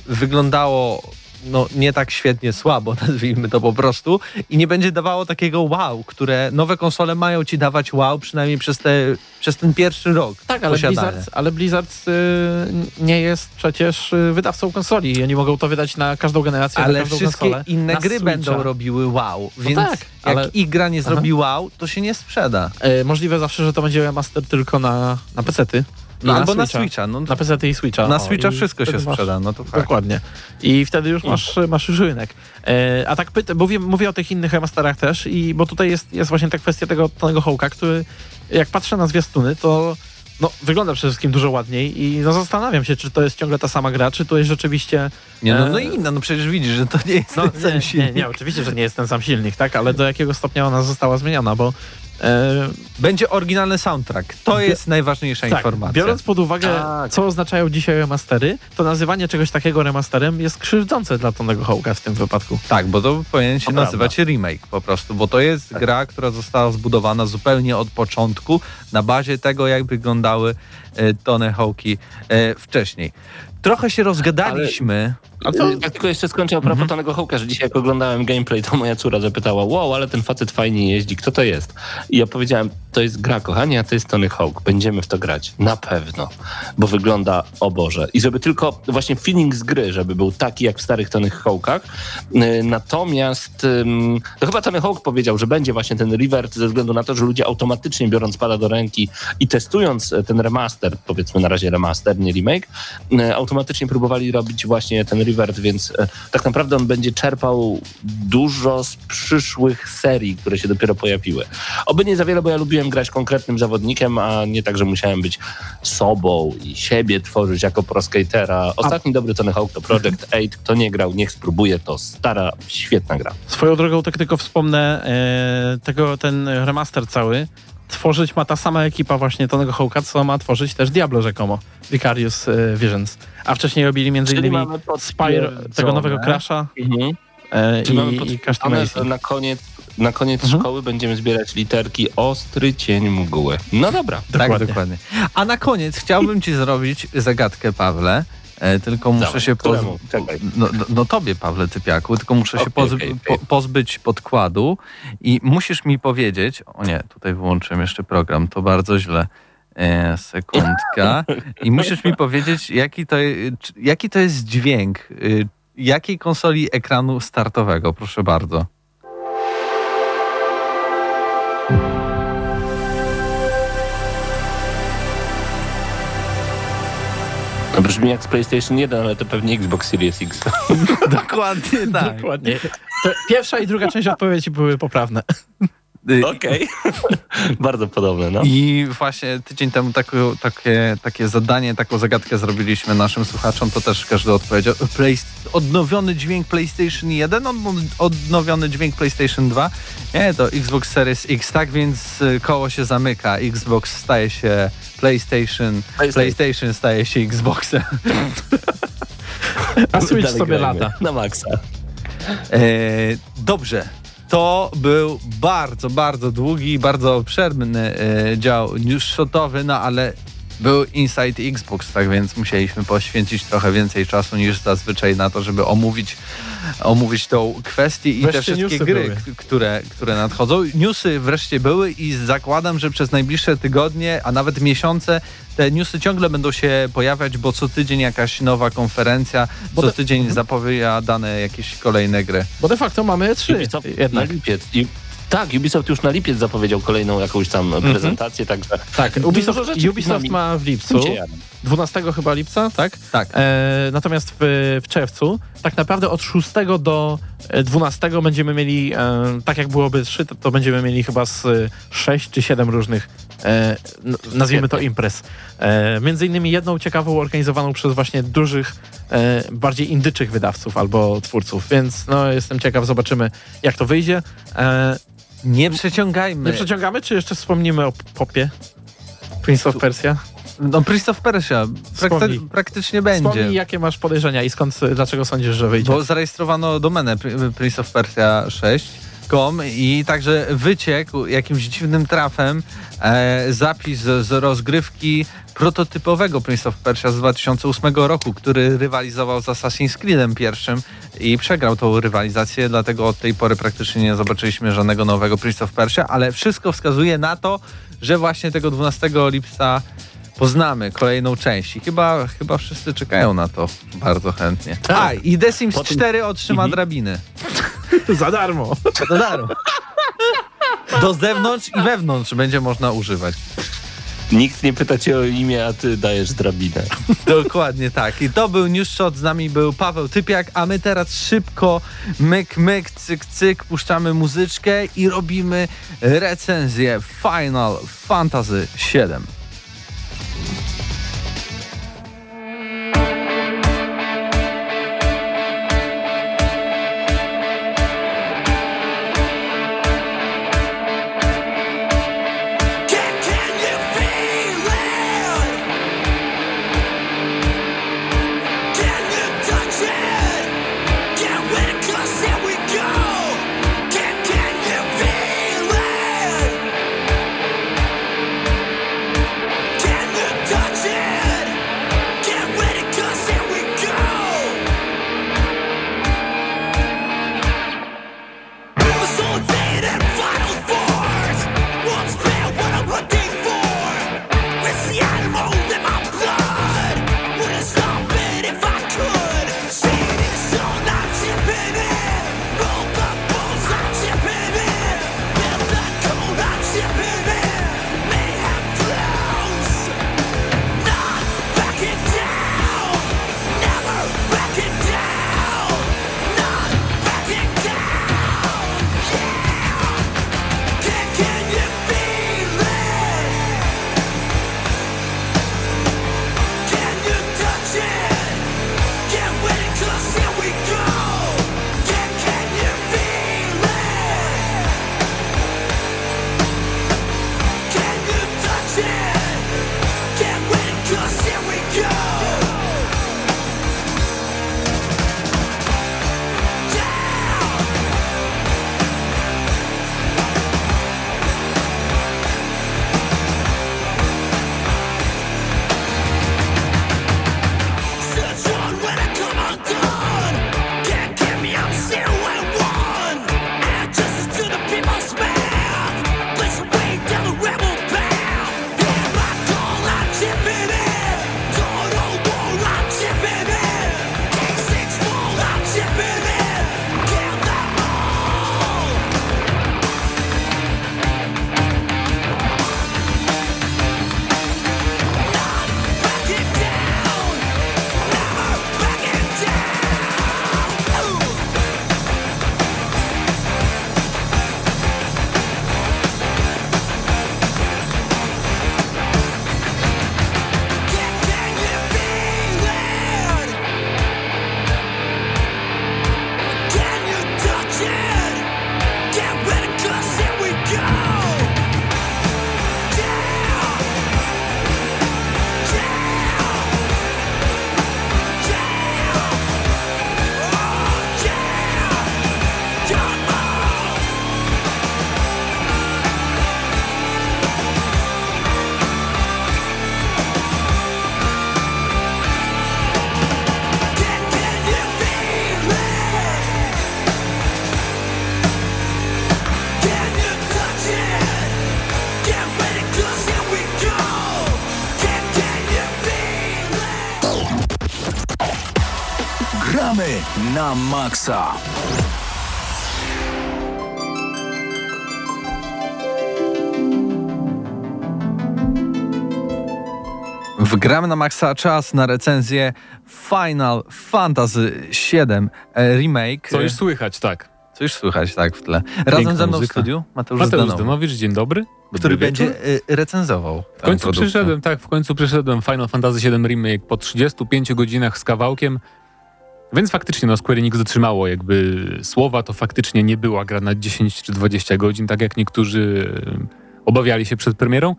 wyglądało no, nie tak świetnie słabo, nazwijmy to po prostu, i nie będzie dawało takiego wow, które nowe konsole mają ci dawać wow, przynajmniej przez, te, przez ten pierwszy rok Tak, ale posiadania. Blizzard, ale Blizzard y, nie jest przecież y, wydawcą konsoli oni mogą to wydać na każdą generację, Ale każdą wszystkie konsolę. inne gry Switcha. będą robiły wow, więc tak, jak ale- gra nie Aha. zrobi wow, to się nie sprzeda. E, możliwe zawsze, że to będzie remaster tylko na, na PC-ty. No, albo na Switcha. Switcha. No, Na PC-ty i Switcha. na o, Switcha wszystko się sprzeda, no to fakt. Dokładnie. I wtedy już masz, masz już rynek. E, a tak pyta, mówię, mówię o tych innych remasterach też, i bo tutaj jest, jest właśnie ta kwestia tego Tonego Hołka, który jak patrzę na zwiastuny, to no, wygląda przede wszystkim dużo ładniej i no, zastanawiam się, czy to jest ciągle ta sama gra, czy to jest rzeczywiście... Nie, no, no e, inna, no przecież widzisz, że to nie jest No, ten sam nie, nie, silnik. nie, oczywiście, że nie jest ten sam silnik, tak, ale do jakiego stopnia ona została zmieniona, bo Będzie oryginalny soundtrack. To jest najważniejsza tak, informacja. biorąc pod uwagę, Tak. co oznaczają dzisiaj remastery, to nazywanie czegoś takiego remasterem jest krzywdzące dla Tonego Hołka w tym wypadku. Tak, bo to powinien się To nazywać remake po prostu, bo to jest Tak. gra, która została zbudowana zupełnie od początku na bazie tego, jak wyglądały e, Tony Hawki e, wcześniej. Trochę się rozgadaliśmy. A to, Tak tylko jeszcze skończę a propos Mhm. Tonego Hawka, że dzisiaj jak oglądałem gameplay, to moja córa zapytała, wow, ale ten facet fajnie jeździ, kto to jest? I ja powiedziałem, to jest gra, kochani, a to jest Tony Hawk. Będziemy w to grać. Na pewno. Bo wygląda, o Boże. I żeby tylko właśnie feeling z gry, żeby był taki jak w starych Tony Hawkach. Y, Natomiast to chyba Tony Hawk powiedział, że będzie właśnie ten revert ze względu na to, że ludzie automatycznie biorąc pada do ręki i testując e, ten remaster, powiedzmy na razie remaster, nie remake, y, automatycznie próbowali robić właśnie ten revert, więc e, tak naprawdę on będzie czerpał dużo z przyszłych serii, które się dopiero pojawiły. Oby nie za wiele, bo ja lubiłem grać konkretnym zawodnikiem, a nie tak, że musiałem być sobą i siebie tworzyć jako proskatera. Ostatni dobry Tony Hawk to Project 8. Kto nie grał, niech spróbuje. To stara, świetna gra. Swoją drogą tak tylko wspomnę, e, tego, ten remaster cały tworzyć ma ta sama ekipa właśnie Tonego Hawka, co ma tworzyć też Diablo rzekomo, Vicarious e, Visions. A wcześniej robili między Czyli innymi mamy Spire, tego nowego Crasha Mhm. e, Czyli mamy i, i Custom że na koniec, na koniec Mhm. szkoły będziemy zbierać literki ostry cień mgły. No dobra. Dokładnie. Tak, dokładnie. A na koniec chciałbym ci zrobić zagadkę, Pawle. E, tylko muszę Dawaj, się poz... któremu? Czekaj. no, no, no tobie, Pawle Typiaku, tylko muszę się Okej, poz... okej, okej. Po, pozbyć podkładu i musisz mi powiedzieć, o nie, tutaj wyłączyłem jeszcze program, to bardzo źle. E, sekundka. I musisz mi powiedzieć, jaki to, jaki to jest dźwięk y, jakiej konsoli ekranu startowego, proszę bardzo. To brzmi jak z PlayStation 1, ale to pewnie Xbox Series X. Dokładnie tak. Dokładnie. To pierwsza i druga część odpowiedzi były poprawne. Y, Okej. Bardzo podobne, no. I właśnie tydzień temu takie, takie, takie zadanie, taką zagadkę zrobiliśmy naszym słuchaczom, to też każdy odpowiedział. Play, odnowiony dźwięk PlayStation 1, od- odnowiony dźwięk PlayStation 2. Nie, to Xbox Series X, tak więc y, koło się zamyka. Xbox staje się PlayStation, PlayStation. PlayStation staje się Xboxem. A Switch sobie grajmy. lata. Na maksa. E, dobrze. To był bardzo, bardzo długi bardzo obszerny e, dział newsshotowy, no ale był Inside Xbox, tak więc musieliśmy poświęcić trochę więcej czasu niż zazwyczaj na to, żeby omówić, omówić tą kwestię i te Wreszcie wszystkie newsy gry, były. które, które nadchodzą. Newsy wreszcie były i zakładam, że przez najbliższe tygodnie, a nawet miesiące te newsy ciągle będą się pojawiać, bo co tydzień jakaś nowa konferencja, Bo co te- tydzień zapowiadane jakieś kolejne gry. Bo de facto mamy trzy jednak. lipiec. I, tak, Ubisoft już na lipiec zapowiedział kolejną jakąś tam prezentację, także Tak, Dużo Ubisoft, Ubisoft ma w lipcu, się jaram. 12 chyba lipca, tak? Tak. E, natomiast w, w czerwcu, tak naprawdę od 6 do e, 12 będziemy mieli, e, tak jak byłoby 3, to, to będziemy mieli chyba z 6 czy 7 różnych, e, nazwijmy to imprez. E, między innymi jedną ciekawą organizowaną przez właśnie dużych, e, bardziej indyczych wydawców albo twórców, więc no, jestem ciekaw, zobaczymy jak to wyjdzie. Nie przeciągajmy. nie przeciągamy, czy jeszcze wspomnimy o popie? Prince of Persia? No Prince of Persia prakty- praktycznie będzie. Wspomnij, jakie masz podejrzenia i skąd, dlaczego sądzisz, że wyjdzie? Bo zarejestrowano domenę Pri- Prince of Persia 6.com i także wyciekł jakimś dziwnym trafem e, zapis z rozgrywki prototypowego Prince of Persia z 2008 roku, który rywalizował z Assassin's Creedem pierwszym i przegrał tą rywalizację, dlatego od tej pory praktycznie nie zobaczyliśmy żadnego nowego Prince of Persia, ale wszystko wskazuje na to, że właśnie tego 12 lipca poznamy kolejną część i chyba, chyba wszyscy czekają na to bardzo chętnie. Tak. A, i The Sims Potem- 4 otrzyma Mhm. drabiny. Za darmo. Do daru. Do zewnątrz i wewnątrz będzie można używać. Nikt nie pyta cię o imię, a ty dajesz drabinę. Dokładnie tak. I to był News Shot, z nami był Paweł Typiak, a my teraz szybko myk, myk, cyk, cyk, puszczamy muzyczkę i robimy recenzję Final Fantasy VII. Na maksa. Wgramy na maksa czas na recenzję Final Fantasy VII e, Remake. Co już słychać, tak. Co już słychać, tak, w tle. Razem Piękna ze mną w muzyka. studiu Mateusz, Mateusz Zdanowicz, Zdanowicz, dzień dobry. Dobry który wieczór. będzie e, recenzował W końcu przyszedłem, tak, w końcu przyszedłem Final Fantasy VII Remake po 35 godzinach z kawałkiem. Więc faktycznie no, Square Enix dotrzymało jakby słowa, to faktycznie nie była gra na 10 czy 20 godzin, tak jak niektórzy e, obawiali się przed premierą.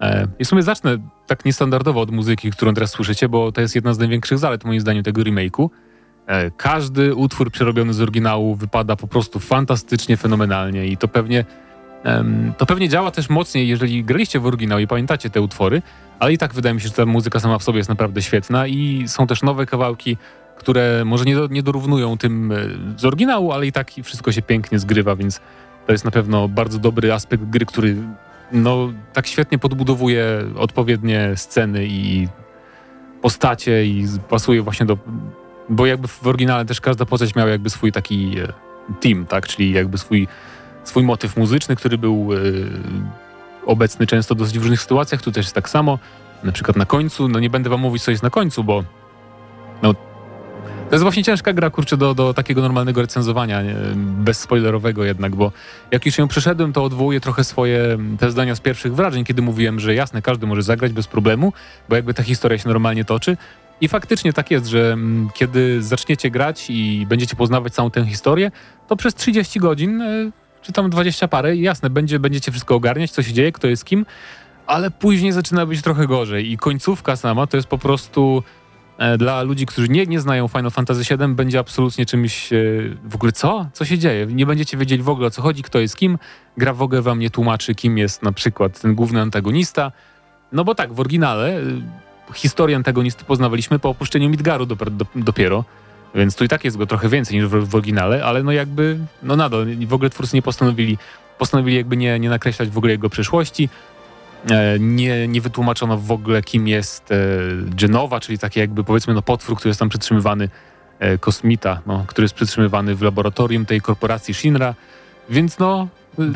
E, I w sumie zacznę tak niestandardowo od muzyki, którą teraz słyszycie, bo to jest jedna z największych zalet moim zdaniem tego remake'u. E, Każdy utwór przerobiony z oryginału wypada po prostu fantastycznie, fenomenalnie i to pewnie To pewnie działa też mocniej, jeżeli graliście w oryginał i pamiętacie te utwory, ale i tak wydaje mi się, że ta muzyka sama w sobie jest naprawdę świetna i są też nowe kawałki, które może nie, do, nie dorównują tym e, z oryginału, ale i tak wszystko się pięknie zgrywa, więc to jest na pewno bardzo dobry aspekt gry, który no, tak świetnie podbudowuje odpowiednie sceny i postacie i pasuje właśnie do... Bo jakby w oryginale też każda postać miała jakby swój taki e, team, tak? Czyli jakby swój swój motyw muzyczny, który był e, obecny często dosyć w różnych sytuacjach. Tu też jest tak samo. Na przykład na końcu, no nie będę wam mówić, co jest na końcu, bo no, to jest właśnie ciężka gra, kurczę, do, do takiego normalnego recenzowania, nie? bezspoilerowego jednak, bo jak już ją przeszedłem, to odwołuję trochę swoje te zdania z pierwszych wrażeń, kiedy mówiłem, że jasne, każdy może zagrać bez problemu, bo jakby ta historia się normalnie toczy. I faktycznie tak jest, że mm, kiedy zaczniecie grać i będziecie poznawać całą tę historię, to przez 30 godzin, e, czy tam 20 parę, jasne, będzie, będziecie wszystko ogarniać, co się dzieje, kto jest kim, ale później zaczyna być trochę gorzej i końcówka sama to jest po prostu dla ludzi, którzy nie, nie znają Final Fantasy VII, będzie absolutnie czymś e, w ogóle co? Co się dzieje? Nie będziecie wiedzieli w ogóle o co chodzi, kto jest kim. Gra w ogóle wam nie tłumaczy, kim jest na przykład ten główny antagonista. No bo tak, w oryginale e, historię antagonisty poznawaliśmy po opuszczeniu Midgaru dopiero. Więc tu i tak jest go trochę więcej niż w, w oryginale, ale no jakby, no nadal, w ogóle twórcy nie postanowili, postanowili jakby nie, nie nakreślać w ogóle jego przeszłości. E, Nie, nie wytłumaczono w ogóle, kim jest e, Genowa, czyli taki jakby powiedzmy no potwór, który jest tam przytrzymywany, e, kosmita, no, który jest przytrzymywany w laboratorium tej korporacji Shinra, więc no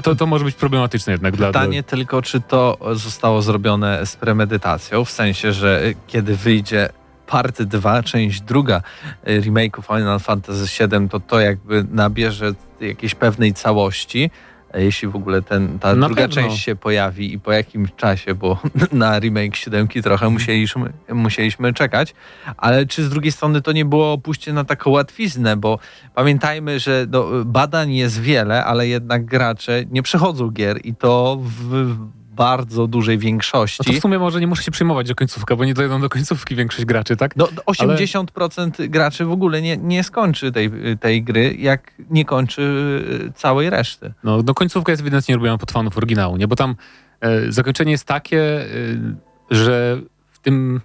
to, to może być problematyczne jednak dla... Pytanie tylko, czy to zostało zrobione z premedytacją, w sensie, że kiedy wyjdzie part 2, część druga remake'u Final Fantasy VII, to to jakby nabierze jakiejś pewnej całości, jeśli w ogóle ten, ta Na druga pewno. część się pojawi i po jakimś czasie, bo na remake 7 trochę musieliśmy, musieliśmy czekać, ale czy z drugiej strony to nie było pójście na taką łatwiznę, bo pamiętajmy, że no, badań jest wiele, ale jednak gracze nie przechodzą gier i to w bardzo dużej No większości. to w sumie może nie muszę się przejmować o końcówkę, bo nie dojdą do końcówki większość graczy, tak? No, 80% graczy w ogóle nie, nie skończy tej, tej gry, jak nie kończy y, całej reszty. No, no końcówka jest ewidentnie robiona pod fanów oryginału, nie? Bo tam e, zakończenie jest takie, e, że w tym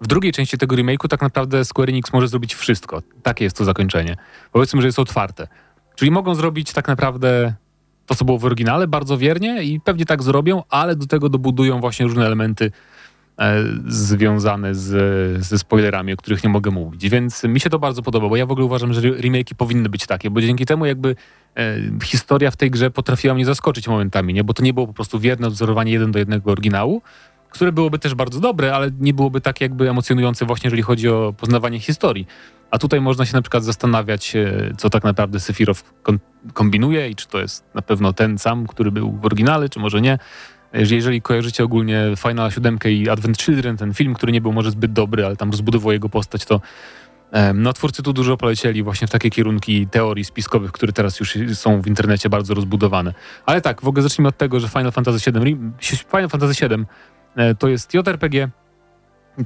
w drugiej części tego remake'u tak naprawdę Square Enix może zrobić wszystko. Takie jest to zakończenie. Powiedzmy, że jest otwarte. Czyli mogą zrobić tak naprawdę to, co było w oryginale, bardzo wiernie i pewnie tak zrobią, ale do tego dobudują właśnie różne elementy e, związane z, ze spoilerami, o których nie mogę mówić. Więc mi się to bardzo podoba, bo ja w ogóle uważam, że remake'i powinny być takie, bo dzięki temu jakby e, historia w tej grze potrafiła mnie zaskoczyć momentami, nie? bo to nie było po prostu wierne odwzorowanie jeden do jednego oryginału, które byłoby też bardzo dobre, ale nie byłoby tak jakby emocjonujące właśnie, jeżeli chodzi o poznawanie historii. A tutaj można się na przykład zastanawiać, e, co tak naprawdę kon- kombinuje i czy to jest na pewno ten sam, który był w oryginale, czy może nie. Jeżeli- Jeżeli kojarzycie ogólnie Final 7 i Advent Children, ten film, który nie był może zbyt dobry, ale tam rozbudował jego postać, to no, twórcy tu dużo polecieli właśnie w takie kierunki teorii spiskowych, które teraz już są w internecie bardzo rozbudowane. Ale tak, w ogóle zacznijmy od tego, że Final Fantasy VII, Final Fantasy VII e, to jest JRPG,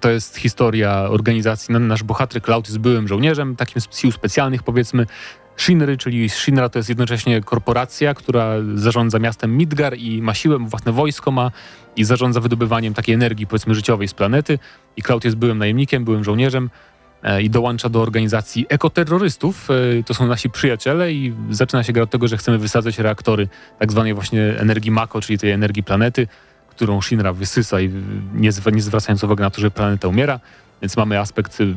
to jest historia organizacji. No, Nasz bohater Cloud jest byłym żołnierzem, takim z sił specjalnych powiedzmy. Shinry, czyli Shinra to jest jednocześnie korporacja, która zarządza miastem Midgar i ma siłę, własne wojsko ma i zarządza wydobywaniem takiej energii powiedzmy życiowej z planety. I Cloud jest byłym najemnikiem, byłym żołnierzem e, i dołącza do organizacji ekoterrorystów. E, To są nasi przyjaciele i zaczyna się gra od tego, że chcemy wysadzać reaktory tak zwanej właśnie energii Mako, czyli tej energii planety, którą Shinra wysysa i nie, nie zwracając uwagi na to, że planeta umiera. więc mamy aspekt y,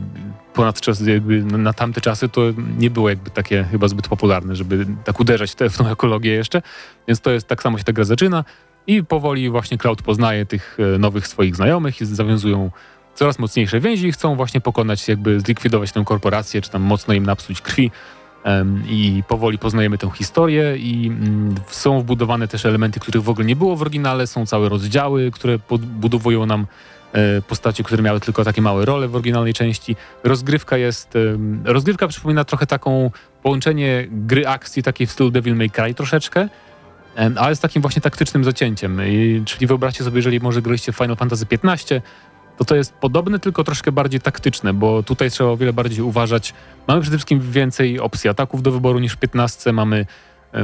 ponad czas, jakby na- tamte czasy to nie było jakby takie chyba zbyt popularne, żeby tak uderzać w tę- w tą ekologię jeszcze, więc to jest, tak samo się ta gra zaczyna i powoli właśnie Cloud poznaje tych e, nowych swoich znajomych i zawiązują coraz mocniejsze więzi i chcą właśnie pokonać, jakby zlikwidować tę korporację, czy tam mocno im napsuć krwi. I powoli poznajemy tę historię i mm, są wbudowane też elementy, których w ogóle nie było w oryginale, są całe rozdziały, które podbudowują nam e, postacie, które miały tylko takie małe role w oryginalnej części. Rozgrywka jest, rozgrywka przypomina trochę taką połączenie gry akcji takiej w stylu Devil May Cry troszeczkę, ale z takim właśnie taktycznym zacięciem. I, czyli wyobraźcie sobie, jeżeli może graliście w Final Fantasy XV, to to jest podobne, tylko troszkę bardziej taktyczne, bo tutaj trzeba o wiele bardziej uważać. Mamy przede wszystkim więcej opcji ataków do wyboru niż w 15, mamy, e,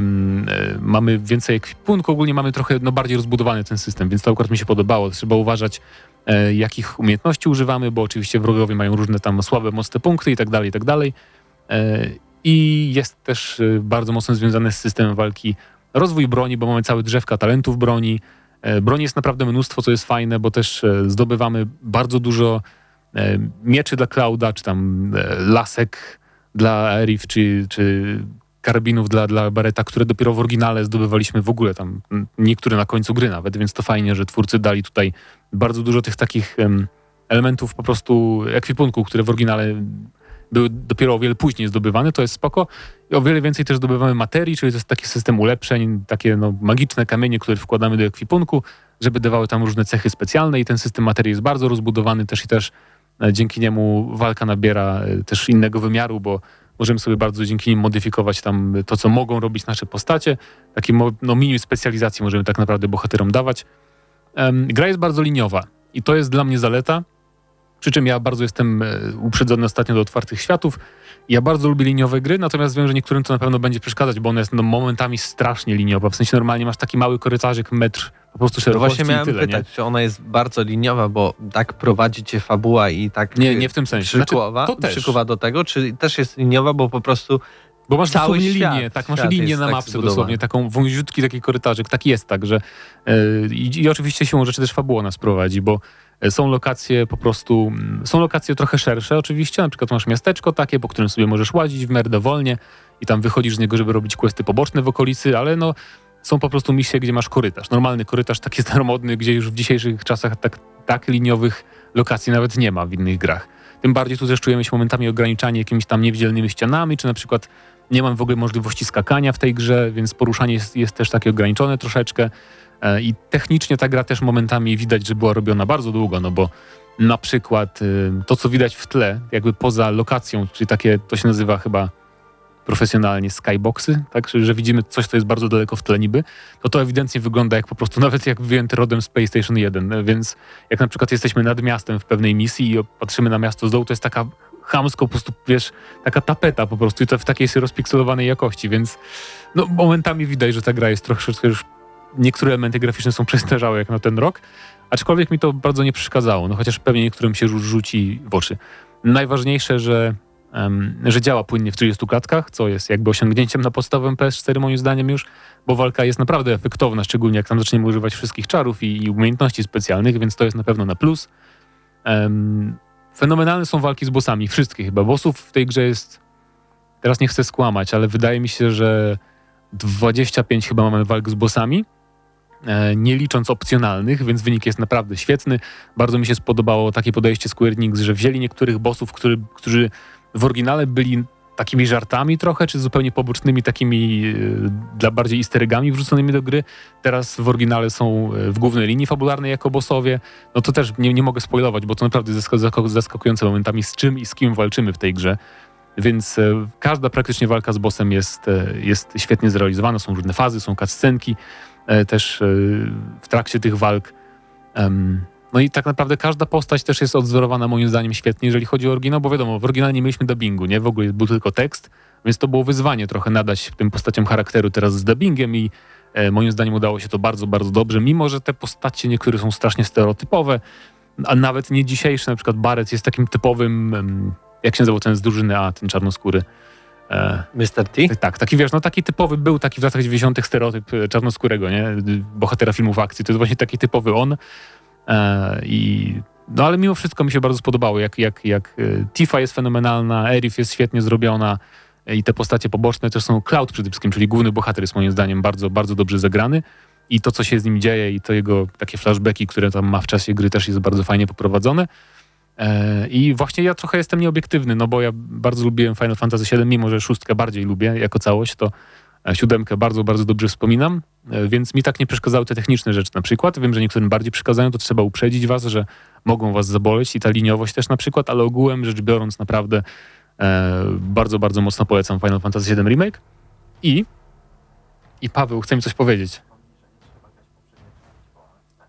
mamy więcej ekwipunku, ogólnie mamy trochę no, bardziej rozbudowany ten system, więc to akurat mi się podobało. Trzeba uważać, e, jakich umiejętności używamy, bo oczywiście wrogowie mają różne tam słabe, mocne punkty i tak dalej, i tak dalej. E, I jest też bardzo mocno związany z systemem walki rozwój broni, bo mamy całe drzewka talentów broni. E, Broni jest naprawdę mnóstwo, co jest fajne, bo też e, zdobywamy bardzo dużo e, mieczy dla Clouda, czy tam lasek dla Erif, czy, czy karabinów dla, dla które dopiero w oryginale zdobywaliśmy w ogóle. Tam, niektóre na końcu gry nawet, więc to fajnie, że twórcy dali tutaj bardzo dużo tych takich em, elementów po prostu ekwipunku, które w oryginale były dopiero o wiele później zdobywane, to jest spoko. I o wiele więcej też zdobywamy materii, czyli to jest taki system ulepszeń, takie no, magiczne kamienie, które wkładamy do ekwipunku, żeby dawały tam różne cechy specjalne i ten system materii jest bardzo rozbudowany też i też e, dzięki niemu walka nabiera e, też innego wymiaru, bo możemy sobie bardzo dzięki nim modyfikować tam to, co mogą robić nasze postacie. Taki mo- no, minimum specjalizacji możemy tak naprawdę bohaterom dawać. Gra jest bardzo liniowa i to jest dla mnie zaleta, przy czym ja bardzo jestem e, uprzedzony ostatnio do otwartych światów. Ja bardzo lubię liniowe gry, natomiast wiem, że niektórym to na pewno będzie przeszkadzać, bo ona jest no, momentami strasznie liniowa. W sensie normalnie masz taki mały korytarzyk, metr po prostu No szerokości właśnie miałem tyle, pytać, czy ona jest bardzo liniowa, bo tak prowadzi cię fabuła i tak nie? Nie, nie w tym sensie. Znaczy, przykuwa, to też. przykuwa do tego, czy też jest liniowa, bo po prostu Bo masz Cały dosłownie świat- linię, tak, masz linię na tak mapce zbudowany. dosłownie, taką wąziutki taki korytarzyk, tak jest tak, że yy, i, i oczywiście siłą rzeczy też fabuła nas prowadzi, bo e, są lokacje po prostu, mm, są lokacje trochę szersze oczywiście, na przykład masz miasteczko takie, po którym sobie możesz łazić w miarę i tam wychodzisz z niego, żeby robić questy poboczne w okolicy, ale no są po prostu misje, gdzie masz korytarz. Normalny korytarz taki staromodny, gdzie już w dzisiejszych czasach tak, tak liniowych lokacji nawet nie ma w innych grach. Tym bardziej tu też czujemy się momentami ograniczani jakimiś tam niewidzialnymi ścianami, czy na przykład nie mam w ogóle możliwości skakania w tej grze, więc poruszanie jest, jest też takie ograniczone troszeczkę. E, I technicznie ta gra też momentami widać, że była robiona bardzo długo, no bo na przykład y, to, co widać w tle, jakby poza lokacją, czyli takie, to się nazywa chyba profesjonalnie skyboxy, tak, że widzimy coś, co jest bardzo daleko w tle niby, to to ewidentnie wygląda jak po prostu, nawet jak wyjęty rodem z PlayStation 1, więc jak na przykład jesteśmy nad miastem w pewnej misji i patrzymy na miasto z dołu, to jest taka chamsko po prostu, wiesz, taka tapeta po prostu i to w takiej rozpikselowanej jakości, więc no momentami widać, że ta gra jest troszeczkę już, niektóre elementy graficzne są przestarzałe jak na ten rok, aczkolwiek mi to bardzo nie przeszkadzało, no chociaż pewnie niektórym się rzu- rzuci w oczy. Najważniejsze, że, że działa płynnie w 30 klatkach, co jest jakby osiągnięciem na podstawowym PS4 moim zdaniem już, bo walka jest naprawdę efektowna, szczególnie jak tam zaczniemy używać wszystkich czarów i, i umiejętności specjalnych, więc to jest na pewno na plus. Em, fenomenalne są walki z bossami, wszystkie chyba. Bossów w tej grze jest, teraz nie chcę skłamać, ale wydaje mi się, że 25 chyba mamy walk z bossami, e, nie licząc opcjonalnych, więc wynik jest naprawdę świetny. Bardzo mi się spodobało takie podejście Square Enix, że wzięli niektórych bossów, który, którzy w oryginale byli takimi żartami trochę, czy zupełnie pobocznymi takimi e, dla bardziej easter eggami wrzuconymi do gry. Teraz w oryginale są e, w głównej linii fabularnej jako bossowie. No to też nie, nie mogę spoilować, bo to naprawdę zask- zask- zaskakujące momentami z czym i z kim walczymy w tej grze. Więc e, każda praktycznie walka z bossem jest, jest świetnie zrealizowana. Są różne fazy, są cutscenki też w trakcie tych walk. No i tak naprawdę każda postać też jest odzorowana moim zdaniem świetnie, jeżeli chodzi o oryginał, bo wiadomo, w oryginale nie mieliśmy dubbingu, nie? W ogóle był tylko tekst, więc to było wyzwanie trochę nadać tym postaciom charakteru teraz z dubbingiem i e, moim zdaniem udało się to bardzo, bardzo dobrze, mimo że te postacie niektóre są strasznie stereotypowe, a nawet nie dzisiejsze, na przykład Barret jest takim typowym, em, jak się nazywał ten z drużyny A, ten czarnoskóry. E, Mr. T. tak, taki wiesz, no taki typowy był taki w latach 90. stereotyp e, czarnoskórego, nie? Bohatera filmów akcji. To jest właśnie taki typowy on. E, I no ale mimo wszystko mi się bardzo spodobało, jak, jak, jak e, Tifa jest fenomenalna, Erif jest świetnie zrobiona e, i te postacie poboczne też są Cloud przede wszystkim, czyli główny bohater jest moim zdaniem bardzo, bardzo dobrze zagrany i to, co się z nim dzieje i to jego takie flashbacki, które tam ma w czasie gry też jest bardzo fajnie poprowadzone. I właśnie ja trochę jestem nieobiektywny, no bo ja bardzo lubiłem Final Fantasy VII, mimo że szóstkę bardziej lubię jako całość, to siódemkę bardzo, bardzo dobrze wspominam, e, więc mi tak nie przeszkadzały te techniczne rzeczy na przykład. Wiem, że niektórym bardziej przeszkadzają, to trzeba uprzedzić was, że mogą was zaboleć i ta liniowość też na przykład, ale ogółem rzecz biorąc naprawdę e, bardzo, bardzo mocno polecam Final Fantasy VII Remake. I i Paweł, chce mi coś powiedzieć.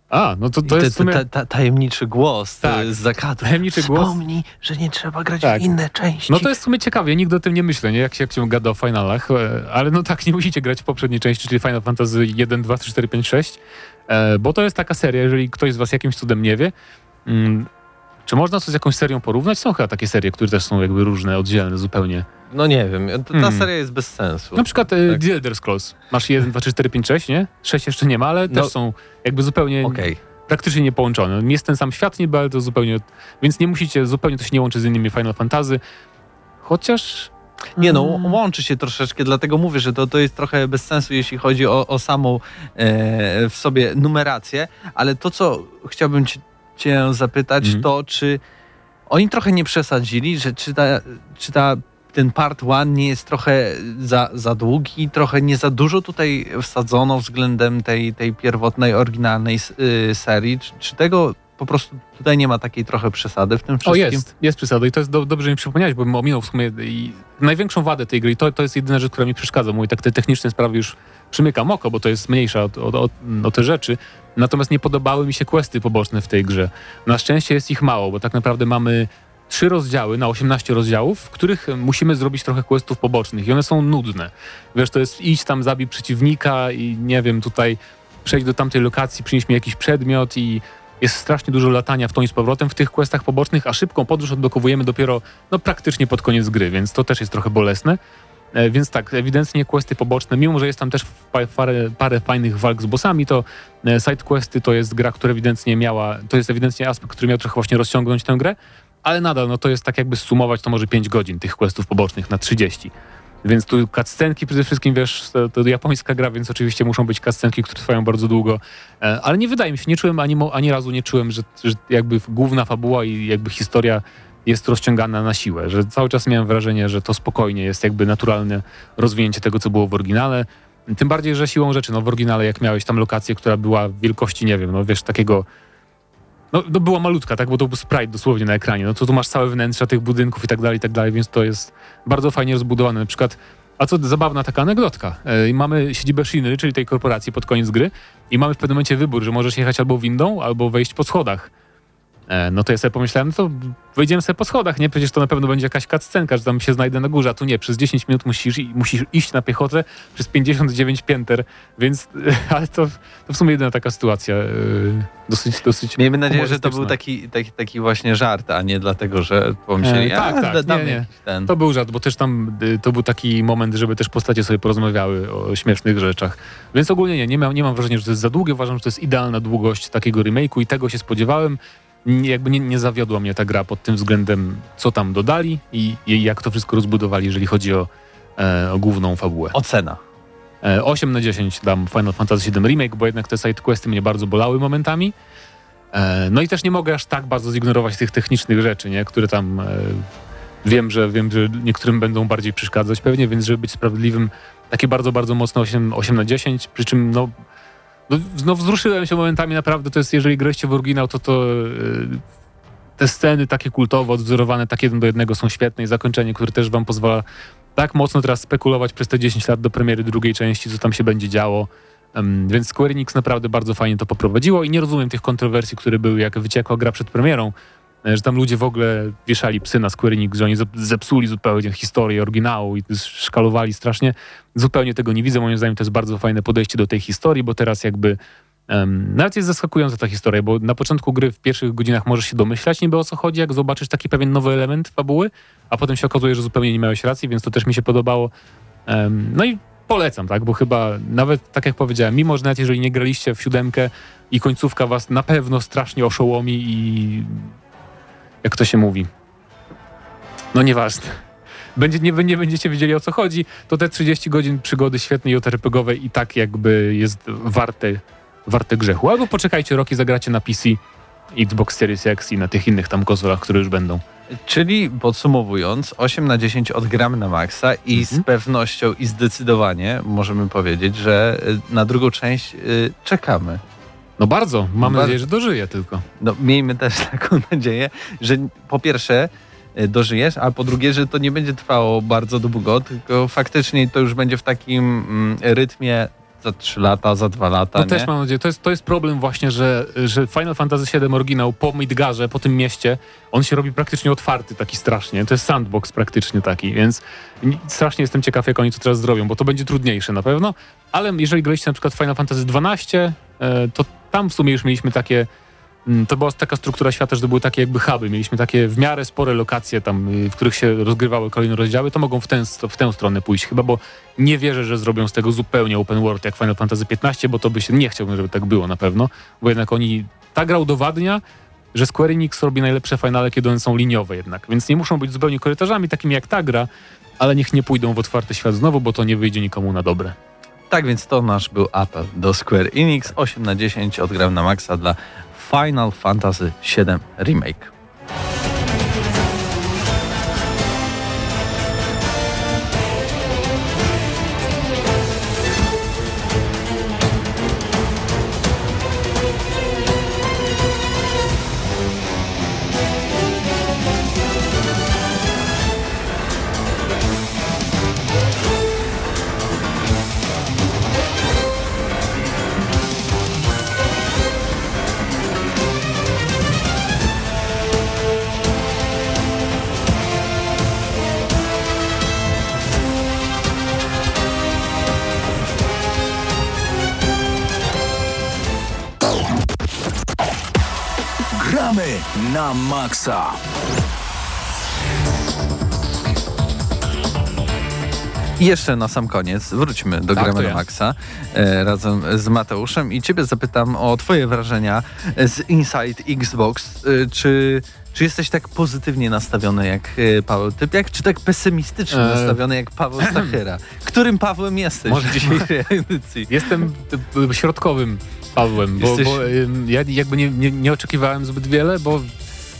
A, no to, to I jest te- sumie... ta, ta, tajemniczy głos Tak. tak. z zakatu. Tajemniczy głos. Wspomnij, że nie trzeba grać Tak. w inne części. No to jest w sumie ciekawe, ja nigdy o tym nie myślę, nie? Jak się, jak się gada o finalach, e, ale no tak, nie musicie grać w poprzedniej części, czyli Final Fantasy 1, 2, 3, 4, 5, 6, e, bo to jest taka seria, jeżeli ktoś z was jakimś cudem nie wie, mm, czy można to z jakąś serią porównać? Są chyba takie serie, które też są jakby różne, oddzielne zupełnie. No nie wiem, ta Hmm. seria jest bez sensu. Na przykład e, Tak. The Elder Scrolls. Masz 1, 2, 3, 4, 5, 6, nie? 6 jeszcze nie ma, ale No. też są jakby zupełnie Okej. praktycznie niepołączone. Jest ten sam świat niby, ale to zupełnie... Więc nie musicie, zupełnie to się nie łączy z innymi Final Fantasy. Chociaż... Nie no, łączy się troszeczkę, dlatego mówię, że to, to jest trochę bez sensu, jeśli chodzi o, o samą e, w sobie numerację, ale to, co chciałbym cię, cię zapytać, Mhm. to czy oni trochę nie przesadzili, że czy, ta, czy ta, ten part one nie jest trochę za, za długi, trochę nie za dużo tutaj wsadzono względem tej, tej pierwotnej, oryginalnej y, serii, czy, czy tego po prostu tutaj nie ma takiej trochę przesady w tym O, wszystkim? jest, jest przesada i to jest do, dobrze mi przypomniałeś, bo bym ominął w sumie i największą wadę tej gry, i to, to jest jedyna rzecz, która mi przeszkadza, mój tak te techniczne sprawy już przymykam oko, bo to jest mniejsza o, o, o, o te rzeczy, natomiast nie podobały mi się questy poboczne w tej grze. Na szczęście jest ich mało, bo tak naprawdę mamy trzy rozdziały na 18 rozdziałów, w których musimy zrobić trochę questów pobocznych i one są nudne. Wiesz, to jest idź tam, zabij przeciwnika i nie wiem, tutaj przejdź do tamtej lokacji, przynieś mi jakiś przedmiot i jest strasznie dużo latania w tą i z powrotem w tych questach pobocznych, a szybką podróż odblokowujemy dopiero no, praktycznie pod koniec gry, więc to też jest trochę bolesne. E, więc tak, ewidentnie questy poboczne, mimo że jest tam też pa- parę, parę fajnych walk z bossami, to e, side questy to jest gra, która ewidentnie miała, to jest ewidentnie aspekt, który miał trochę właśnie rozciągnąć tę grę, ale nadal no to jest tak jakby sumować, to może 5 godzin tych questów pobocznych na 30. Więc tu cutscenki przede wszystkim, wiesz, to, to japońska gra, więc oczywiście muszą być cutscenki, które trwają bardzo długo. E, Ale nie wydaje mi się, nie czułem ani, ani razu, nie czułem, że, że jakby główna fabuła i jakby historia jest rozciągana na siłę, że cały czas miałem wrażenie, że to spokojnie jest jakby naturalne rozwinięcie tego, co było w oryginale. Tym bardziej, że siłą rzeczy, no w oryginale jak miałeś tam lokację, która była wielkości, nie wiem, no wiesz, takiego no, no była malutka, tak, bo to był sprite dosłownie na ekranie, no to tu masz całe wnętrza tych budynków i tak dalej, i tak dalej, więc to jest bardzo fajnie rozbudowane. Na przykład, a co zabawna taka anegdotka, e, mamy siedzibę Shinry, czyli tej korporacji pod koniec gry i mamy w pewnym momencie wybór, że możesz jechać albo windą, albo wejść po schodach. E, No to ja sobie pomyślałem, no to wejdziemy sobie po schodach, nie? Przecież to na pewno będzie jakaś cutscenka, że tam się znajdę na górze, a tu nie. Przez 10 minut musisz, musisz iść na piechotę przez 59 pięter, więc, ale to, to w sumie jedyna taka sytuacja e, dosyć, dosyć Miejmy nadzieję, że to był taki, taki, taki właśnie żart, a nie dlatego, że pomyśleli, E, tak, a, tak, nie, nie. ten. To był żart, bo też tam y, to był taki moment, żeby też postacie sobie porozmawiały o śmiesznych rzeczach. Więc ogólnie nie, nie, mam, nie mam wrażenia, że to jest za długie. Uważam, że to jest idealna długość takiego remake'u i tego się spodziewałem. Jakby nie, nie zawiodła mnie ta gra pod tym względem, co tam dodali i, i jak to wszystko rozbudowali, jeżeli chodzi o, e, o główną fabułę. Ocena. E, 8 na 10 dam Final Fantasy VII Remake, bo jednak te sidequesty mnie bardzo bolały momentami. E, No i też nie mogę aż tak bardzo zignorować tych technicznych rzeczy, nie? które tam e, wiem, że wiem, że niektórym będą bardziej przeszkadzać pewnie, więc żeby być sprawiedliwym, takie bardzo, bardzo mocno 8, 8 na 10, przy czym no, no, no wzruszyłem się momentami naprawdę, to jest, jeżeli graliście w oryginał, to to e, te sceny takie kultowo odwzorowane, tak jeden do jednego są świetne i zakończenie, które też wam pozwala tak mocno teraz spekulować przez te 10 lat do premiery drugiej części, co tam się będzie działo. Em, więc Square Enix naprawdę bardzo fajnie to poprowadziło i nie rozumiem tych kontrowersji, które były, jak wyciekła gra przed premierą, że tam ludzie w ogóle wieszali psy na Square Enix, że oni zep- zepsuli zupełnie historię oryginału i szkalowali strasznie. Zupełnie tego nie widzę. Moim zdaniem to jest bardzo fajne podejście do tej historii, bo teraz jakby Um, nawet jest zaskakująca ta historia, bo na początku gry w pierwszych godzinach możesz się domyślać niby o co chodzi, jak zobaczysz taki pewien nowy element fabuły, a potem się okazuje, że zupełnie nie miałeś racji, więc to też mi się podobało. Em, no i polecam, tak? Bo chyba nawet, tak jak powiedziałem, mimo że nawet jeżeli nie graliście w siódemkę i końcówka was na pewno strasznie oszołomi i jak to się mówi, no nieważne. Będzie, nie, nie będziecie wiedzieli o co chodzi, to te 30 godzin przygody świetnej JRPG-owej i tak jakby jest warte, warte grzechu. Albo poczekajcie rok i zagracie na PC, Xbox Series X i na tych innych tam konsolach, które już będą. Czyli podsumowując, 8 na 10 odgramy na maksa i Mhm. z pewnością i zdecydowanie możemy powiedzieć, że y, na drugą część y, czekamy. No bardzo, mam bardzo. nadzieję, że dożyję tylko. No, miejmy też taką nadzieję, że po pierwsze y, dożyjesz, a po drugie, że to nie będzie trwało bardzo długo, tylko faktycznie to już będzie w takim mm, rytmie za 3 lata, za 2 lata. To nie? też mam nadzieję. To jest, to jest problem właśnie, że, że Final Fantasy VII oryginał po Midgarze, po tym mieście, on się robi praktycznie otwarty taki strasznie. To jest sandbox praktycznie taki, więc ni- strasznie jestem ciekaw, jak oni to teraz zrobią, bo to będzie trudniejsze na pewno. Ale jeżeli graliście na przykład Final Fantasy XII, e, to tam w sumie już mieliśmy takie mm, to była taka struktura świata, że to były takie jakby huby. Mieliśmy takie w miarę spore lokacje tam, y, w których się rozgrywały kolejne rozdziały, to mogą w tę, w tę stronę pójść chyba, bo nie wierzę, że zrobią z tego zupełnie open world jak Final Fantasy XV, bo to by się nie chciałbym, żeby tak było na pewno, bo jednak oni, ta gra udowadnia, że Square Enix robi najlepsze finale, kiedy one są liniowe jednak, więc nie muszą być zupełnie korytarzami takimi jak ta gra, ale niech nie pójdą w otwarty świat znowu, bo to nie wyjdzie nikomu na dobre. Tak więc to nasz był apel do Square Enix. 8 na 10 odgram na maksa dla Final Fantasy VII Remake. Maksa. I jeszcze na sam koniec wróćmy do Tak, Gramy na. Maxa e, razem z Mateuszem i ciebie zapytam o twoje wrażenia z Inside Xbox. E, czy, czy jesteś tak pozytywnie nastawiony jak e, Paweł Typiak, czy tak pesymistycznie E. nastawiony jak Paweł Stachyra? Którym Pawłem jesteś Może- w dzisiejszej edycji? Jestem y, środkowym Pawłem, bo, Jesteś- bo ja jakby nie, nie, nie oczekiwałem zbyt wiele, bo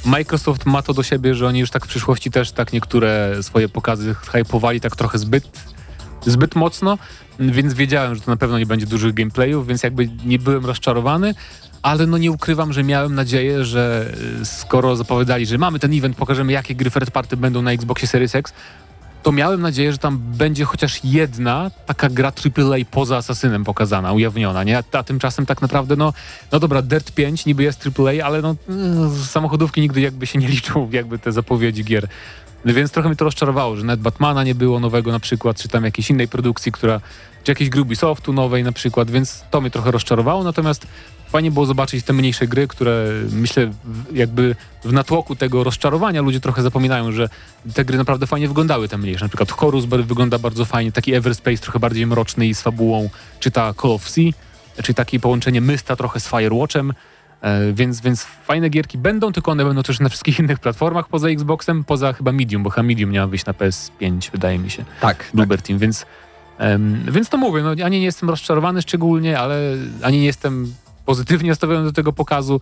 Microsoft ma to do siebie, że oni już tak w przyszłości też tak niektóre swoje pokazy hypowali tak trochę zbyt, zbyt mocno, więc wiedziałem, że to na pewno nie będzie dużych gameplayów, więc jakby nie byłem rozczarowany, ale no nie ukrywam, że miałem nadzieję, że skoro zapowiadali, że mamy ten event, pokażemy jakie gry third party będą na Xboxie Series X, to miałem nadzieję, że tam będzie chociaż jedna taka gra AAA poza Asasynem pokazana, ujawniona, nie? A, tymczasem tak naprawdę, no, no dobra, Dirt 5 niby jest AAA, ale no mm, samochodówki nigdy jakby się nie liczą, jakby te zapowiedzi gier. Więc trochę mnie to rozczarowało, że nawet Batmana nie było nowego na przykład, czy tam jakiejś innej produkcji, która, czy jakiejś gry Ubisoftu nowej na przykład, więc to mnie trochę rozczarowało, natomiast fajnie było zobaczyć te mniejsze gry, które myślę jakby w natłoku tego rozczarowania ludzie trochę zapominają, że te gry naprawdę fajnie wyglądały te mniejsze. Na przykład Chorus bar- wygląda bardzo fajnie, taki Everspace trochę bardziej mroczny i z fabułą, czy ta Call of Sea, czyli takie połączenie Mysta trochę z Firewatchem, e, więc, więc fajne gierki będą, tylko one będą też na wszystkich innych platformach poza Xboxem, poza chyba Medium, bo chyba Medium miała wyjść na PS5, wydaje mi się. Tak, Bluebird Team, więc, em, więc to mówię, no, ani nie jestem rozczarowany szczególnie, ale ani nie jestem pozytywnie nastawiony do tego pokazu,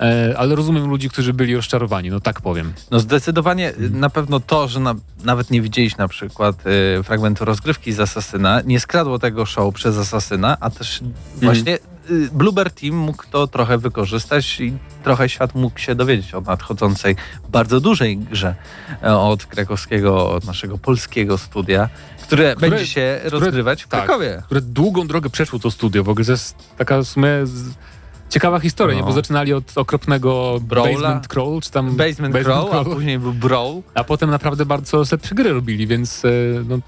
e, ale rozumiem ludzi, którzy byli rozczarowani, no tak powiem. No zdecydowanie na pewno to, że na, nawet nie widzieliście na przykład y, fragmentu rozgrywki z Asasyna, nie skradło tego show przez Asasyna, a też właśnie y, Team mógł to trochę wykorzystać i trochę świat mógł się dowiedzieć o nadchodzącej bardzo dużej grze e, od krakowskiego, od naszego polskiego studia, które, Które- będzie się rozgrywać w tak. Krakowie. które długą drogę przeszło to studio. W ogóle to jest taka w sumie ciekawa historia, No. nie? bo zaczynali od okropnego Brawla. Basement Crawl, czy tam Basement, Crawl, a później był Brawl. a potem naprawdę bardzo lepsze gry robili, więc e, no,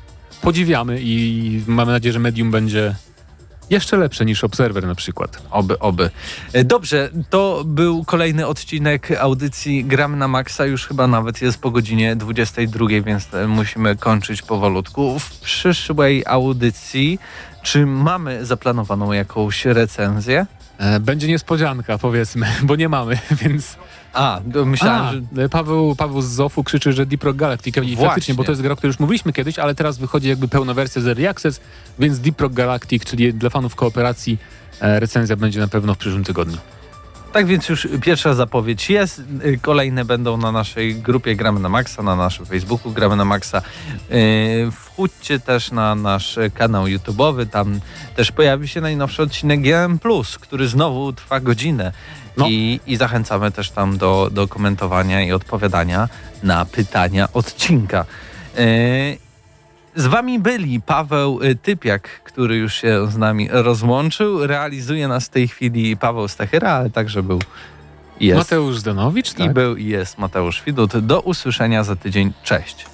podziwiamy i mamy nadzieję, że Medium będzie jeszcze lepsze niż Observer na przykład. Oby, oby. E, Dobrze, to był kolejny odcinek audycji Gram na Maxa. Już chyba nawet jest po godzinie 22, więc e, musimy kończyć powolutku. W przyszłej audycji, czy mamy zaplanowaną jakąś recenzję? E, Będzie niespodzianka, powiedzmy, bo nie mamy, więc... A, myślałem, A, że... e, Paweł, Paweł z Zofu krzyczy, że Deep Rock Galactic i Właśnie. faktycznie, bo to jest gra, o której już mówiliśmy kiedyś, ale teraz wychodzi jakby pełna wersja z Early Access, więc Deep Rock Galactic, czyli dla fanów kooperacji, e, recenzja będzie na pewno w przyszłym tygodniu. Tak więc już pierwsza zapowiedź jest. Kolejne będą na naszej grupie Gramy na Maxa, na naszym Facebooku Gramy na Maxa. Y, Wchódźcie też na nasz kanał YouTube'owy. Tam też pojawi się najnowszy odcinek GM+, który znowu trwa godzinę. No. I, I zachęcamy też tam do, do komentowania i odpowiadania na pytania odcinka. Y, z wami byli Paweł y, Typiak, który już się z nami rozłączył. Realizuje nas w tej chwili Paweł Stachyra, ale także był i jest. Mateusz Zdanowicz, I tak? był i jest Mateusz Widut. Do usłyszenia za tydzień. Cześć.